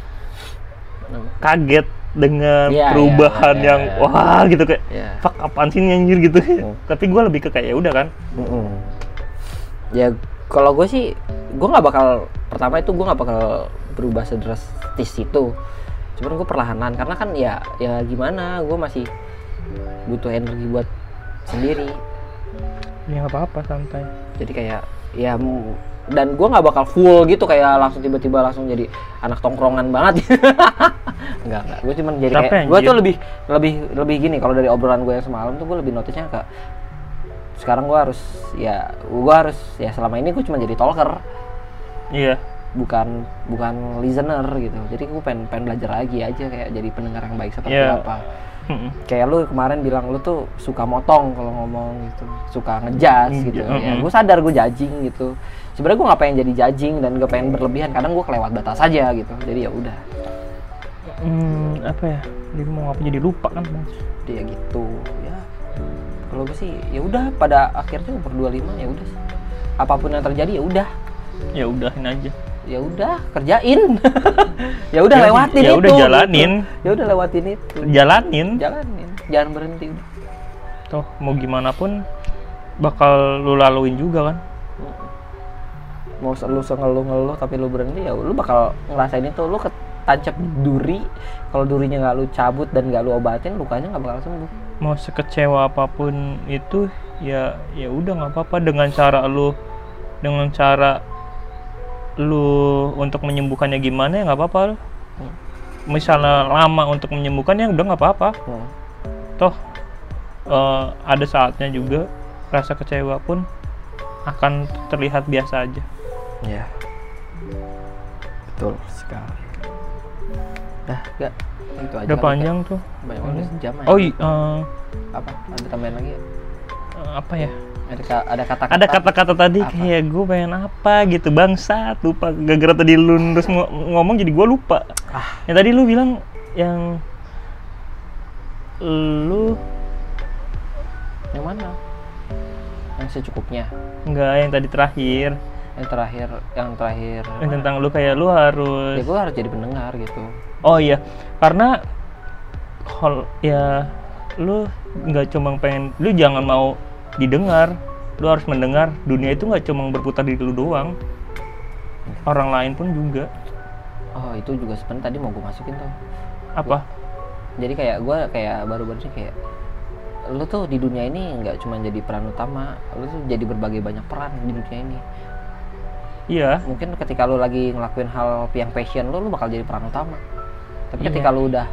kaget dengan Iya, iya, perubahan iya, yang iya. wah gitu kayak ya fuck apaan sih ini anjir gitu Hmm. tapi gue lebih ke kayak ya udah kan. Ya kalau gue sih gue nggak bakal pertama itu gue nggak bakal berubah sedrastis itu. Cuman gue perlahanan karena kan ya ya gimana gue masih butuh energi buat sendiri. Ya nggak apa-apa santai Jadi kayak ya dan gue nggak bakal full gitu kayak langsung tiba-tiba langsung jadi anak tongkrongan banget. enggak enggak. Gue cuman jadi kayak gue tuh lebih lebih lebih gini kalau dari obrolan gue yang semalam tuh gue lebih notisnya ke sekarang gue harus ya gue harus ya selama ini gue cuma jadi talker iya bukan bukan listener gitu jadi gue pengen pengen belajar lagi aja kayak jadi pendengar yang baik seperti Iya. apa Mm-mm. kayak lu kemarin bilang lu tuh suka motong kalau ngomong gitu. Suka ngejas gitu. Iya, ya gue sadar gue judging gitu. Sebenarnya gue nggak pengen jadi judging dan gue pengen berlebihan. Kadang gue kelewat batas aja gitu. Jadi ya udah. Hmm, apa ya? Dia mau apa jadi lupa kan dia gitu ya. Kalau gue sih ya udah pada akhirnya umur 25 ya udah. Apa pun yang terjadi ya udah. Ya udahin aja ya udah kerjain. Ya udah Ya, lewatin ya itu udah jalanin. gitu. ya udah lewatin itu. Jalanin. Jalanin. Jangan berhenti. Udah toh mau gimana pun bakal lu laluin juga kan? Mau lu ngeluh-ngeluh tapi lu berhenti ya lu bakal ngerasain itu. Lu ketancap duri. Kalau durinya nggak lu cabut dan nggak lu obatin lukanya nggak bakal sembuh. Mau sekecewa apa pun itu ya ya udah nggak apa-apa. Dengan cara lu dengan cara lu untuk menyembuhkannya gimana ya nggak apa-apa lu. misalnya lama untuk menyembuhkannya udah nggak apa-apa Hmm. toh eh, ada saatnya juga rasa kecewa pun akan terlihat biasa aja ya betul sekali dah enggak itu aja udah panjang tuh Kak. banyak banget sejam aja. oh i- eh, apa ada tambahan lagi ya? apa ya ada ka- ada kata ada kata-kata tadi Apa? kayak gue pengen apa? gitu. Bangsat lupa. Gara-gara tadi lu terus ngo- ngomong jadi gue lupa. Ah. yang tadi lu bilang yang lu yang mana? Yang secukupnya? Enggak yang tadi terakhir. Yang terakhir yang terakhir yang tentang lu kayak lu harus ya gue harus jadi pendengar gitu. Oh iya. Karena hol ya lu nggak cuma pengen lu jangan mau didengar. Lu harus mendengar. Dunia itu nggak cuma berputar di lu doang. Orang lain pun juga. Oh itu juga sebenarnya tadi mau gue masukin tuh. Apa? Jadi kayak gue kayak baru-baru sih kayak lu tuh di dunia ini nggak cuma jadi peran utama lu tuh jadi berbagai banyak peran di dunia ini. Iya. Mungkin ketika lu lagi ngelakuin hal yang passion lu lu bakal jadi peran utama. Tapi Iya. ketika lu udah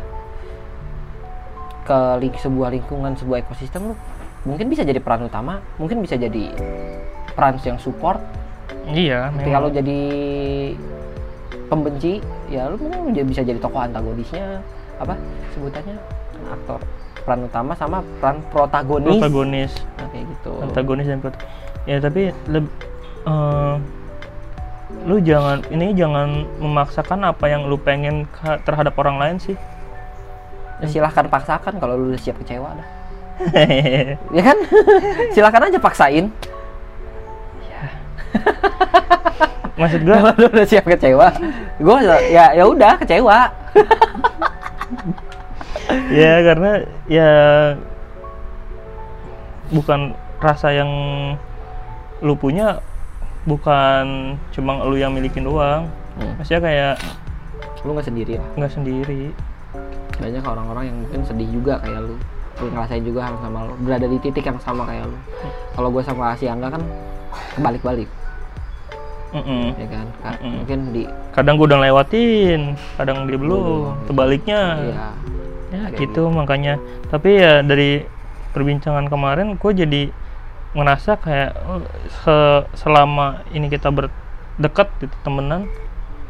ke ling sebuah lingkungan sebuah ekosistem lu mungkin bisa jadi peran utama mungkin bisa jadi peran yang support. Iya ketika lu memang. jadi pembenci ya lu mungkin bisa jadi tokoh antagonisnya apa sebutannya? Aktor. Peran utama sama peran protagonis. Protagonis. Nah, kayak gitu. Antagonis dan prot ya tapi leb- eh, lu jangan ini jangan memaksakan apa yang lu pengen terhadap orang lain sih. Ya, silahkan paksakan kalau lu udah siap kecewa dah ya kan? Silahkan aja paksain. Maksud kalau lu udah siap kecewa gue ya ya udah kecewa. Ya karena ya bukan rasa yang lu punya bukan cuma lu yang milikin doang. Hmm. maksudnya kayak lu nggak sendiri lah nggak sendiri. Banyak orang-orang yang mungkin sedih juga kayak lu ngerasain juga hal sama lu berada di titik yang sama kayak lu kalau gue sama si Angga kan kebalik-balik. Mm-mm. ya kan? Ka- Mm-mm. mungkin di kadang gua udah lewatin kadang dia belum terbaliknya iya. Ya Kayak gitu makanya. Tapi ya dari perbincangan kemarin gue jadi ngerasa kayak oh, se- selama ini kita berdekat gitu temenan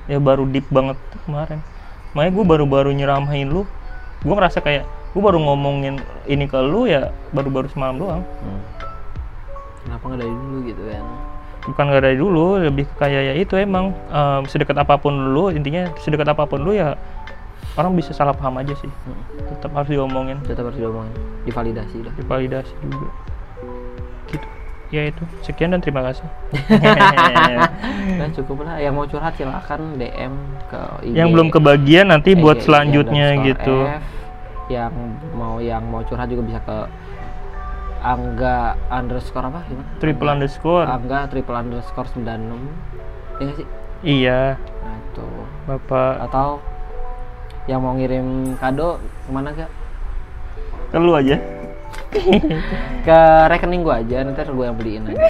ya baru deep banget kemarin. Makanya gue baru-baru nyeramahin lu gue ngerasa kayak gue baru ngomongin ini ke lu ya baru-baru semalam doang. Hmm. kenapa nggak dari dulu gitu kan? Bukan gak dari dulu lebih kayak ya itu emang em, sedekat apa pun lu intinya sedekat apa pun lu ya orang bisa salah paham aja sih. Hmm. tetap harus diomongin. Tetap harus diomongin. Divalidasi dah. Divalidasi juga. Gitu. Ya itu. Sekian dan terima kasih. Nah, cukup lah. Yang mau curhat silakan DM ke IG yang belum kebagian nanti buat IG selanjutnya gitu. F. yang mau yang mau curhat juga bisa ke Angga underscore apa gimana? triple Angga- underscore Angga triple underscore 96 ya nggak sih? iya Nah itu bapak atau yang mau ngirim kado ke mana gak? ke lu aja Ke rekening gua aja nanti gua yang beliin aja.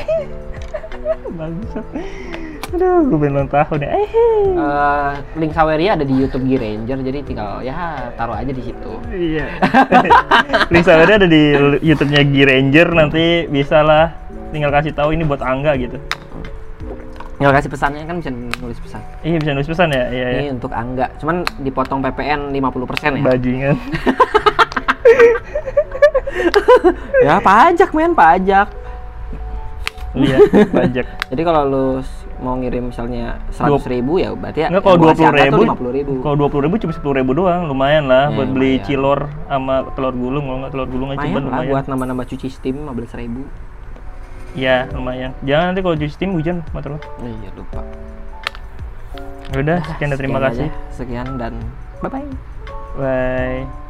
bangsat aduh gue belum tahun ya eh Eh, link Saweria ada di YouTube G Ranger jadi tinggal ya taruh aja di situ. iya link sawernya ada di YouTube-nya G Ranger nanti bisa lah tinggal kasih tahu ini buat Angga gitu Tinggal kasih pesannya kan bisa nulis pesan. iya bisa nulis pesan ya iya ya Ini untuk Angga, cuman dipotong PPN 50% ya. bajingan ya pajak men, pajak. iya pajak Jadi kalau lu mau ngirim misalnya 100 ribu ya berarti ya Enggak kalau dua puluh ribu, tuh 50 ribu. kalau dua puluh ribu cuma sepuluh ribu doang, lumayan lah Ya, buat beli lumayan. cilor sama telur gulung, kalau nggak telur gulung aja Lumayan lumayan. buat nambah-nambah cuci steam 15 ribu. Iya lumayan. Jangan nanti kalau cuci steam hujan motor lo. Iya lupa. Udah, sekian dan terima Sekian kasih. aja. Sekian dan bye bye. Bye.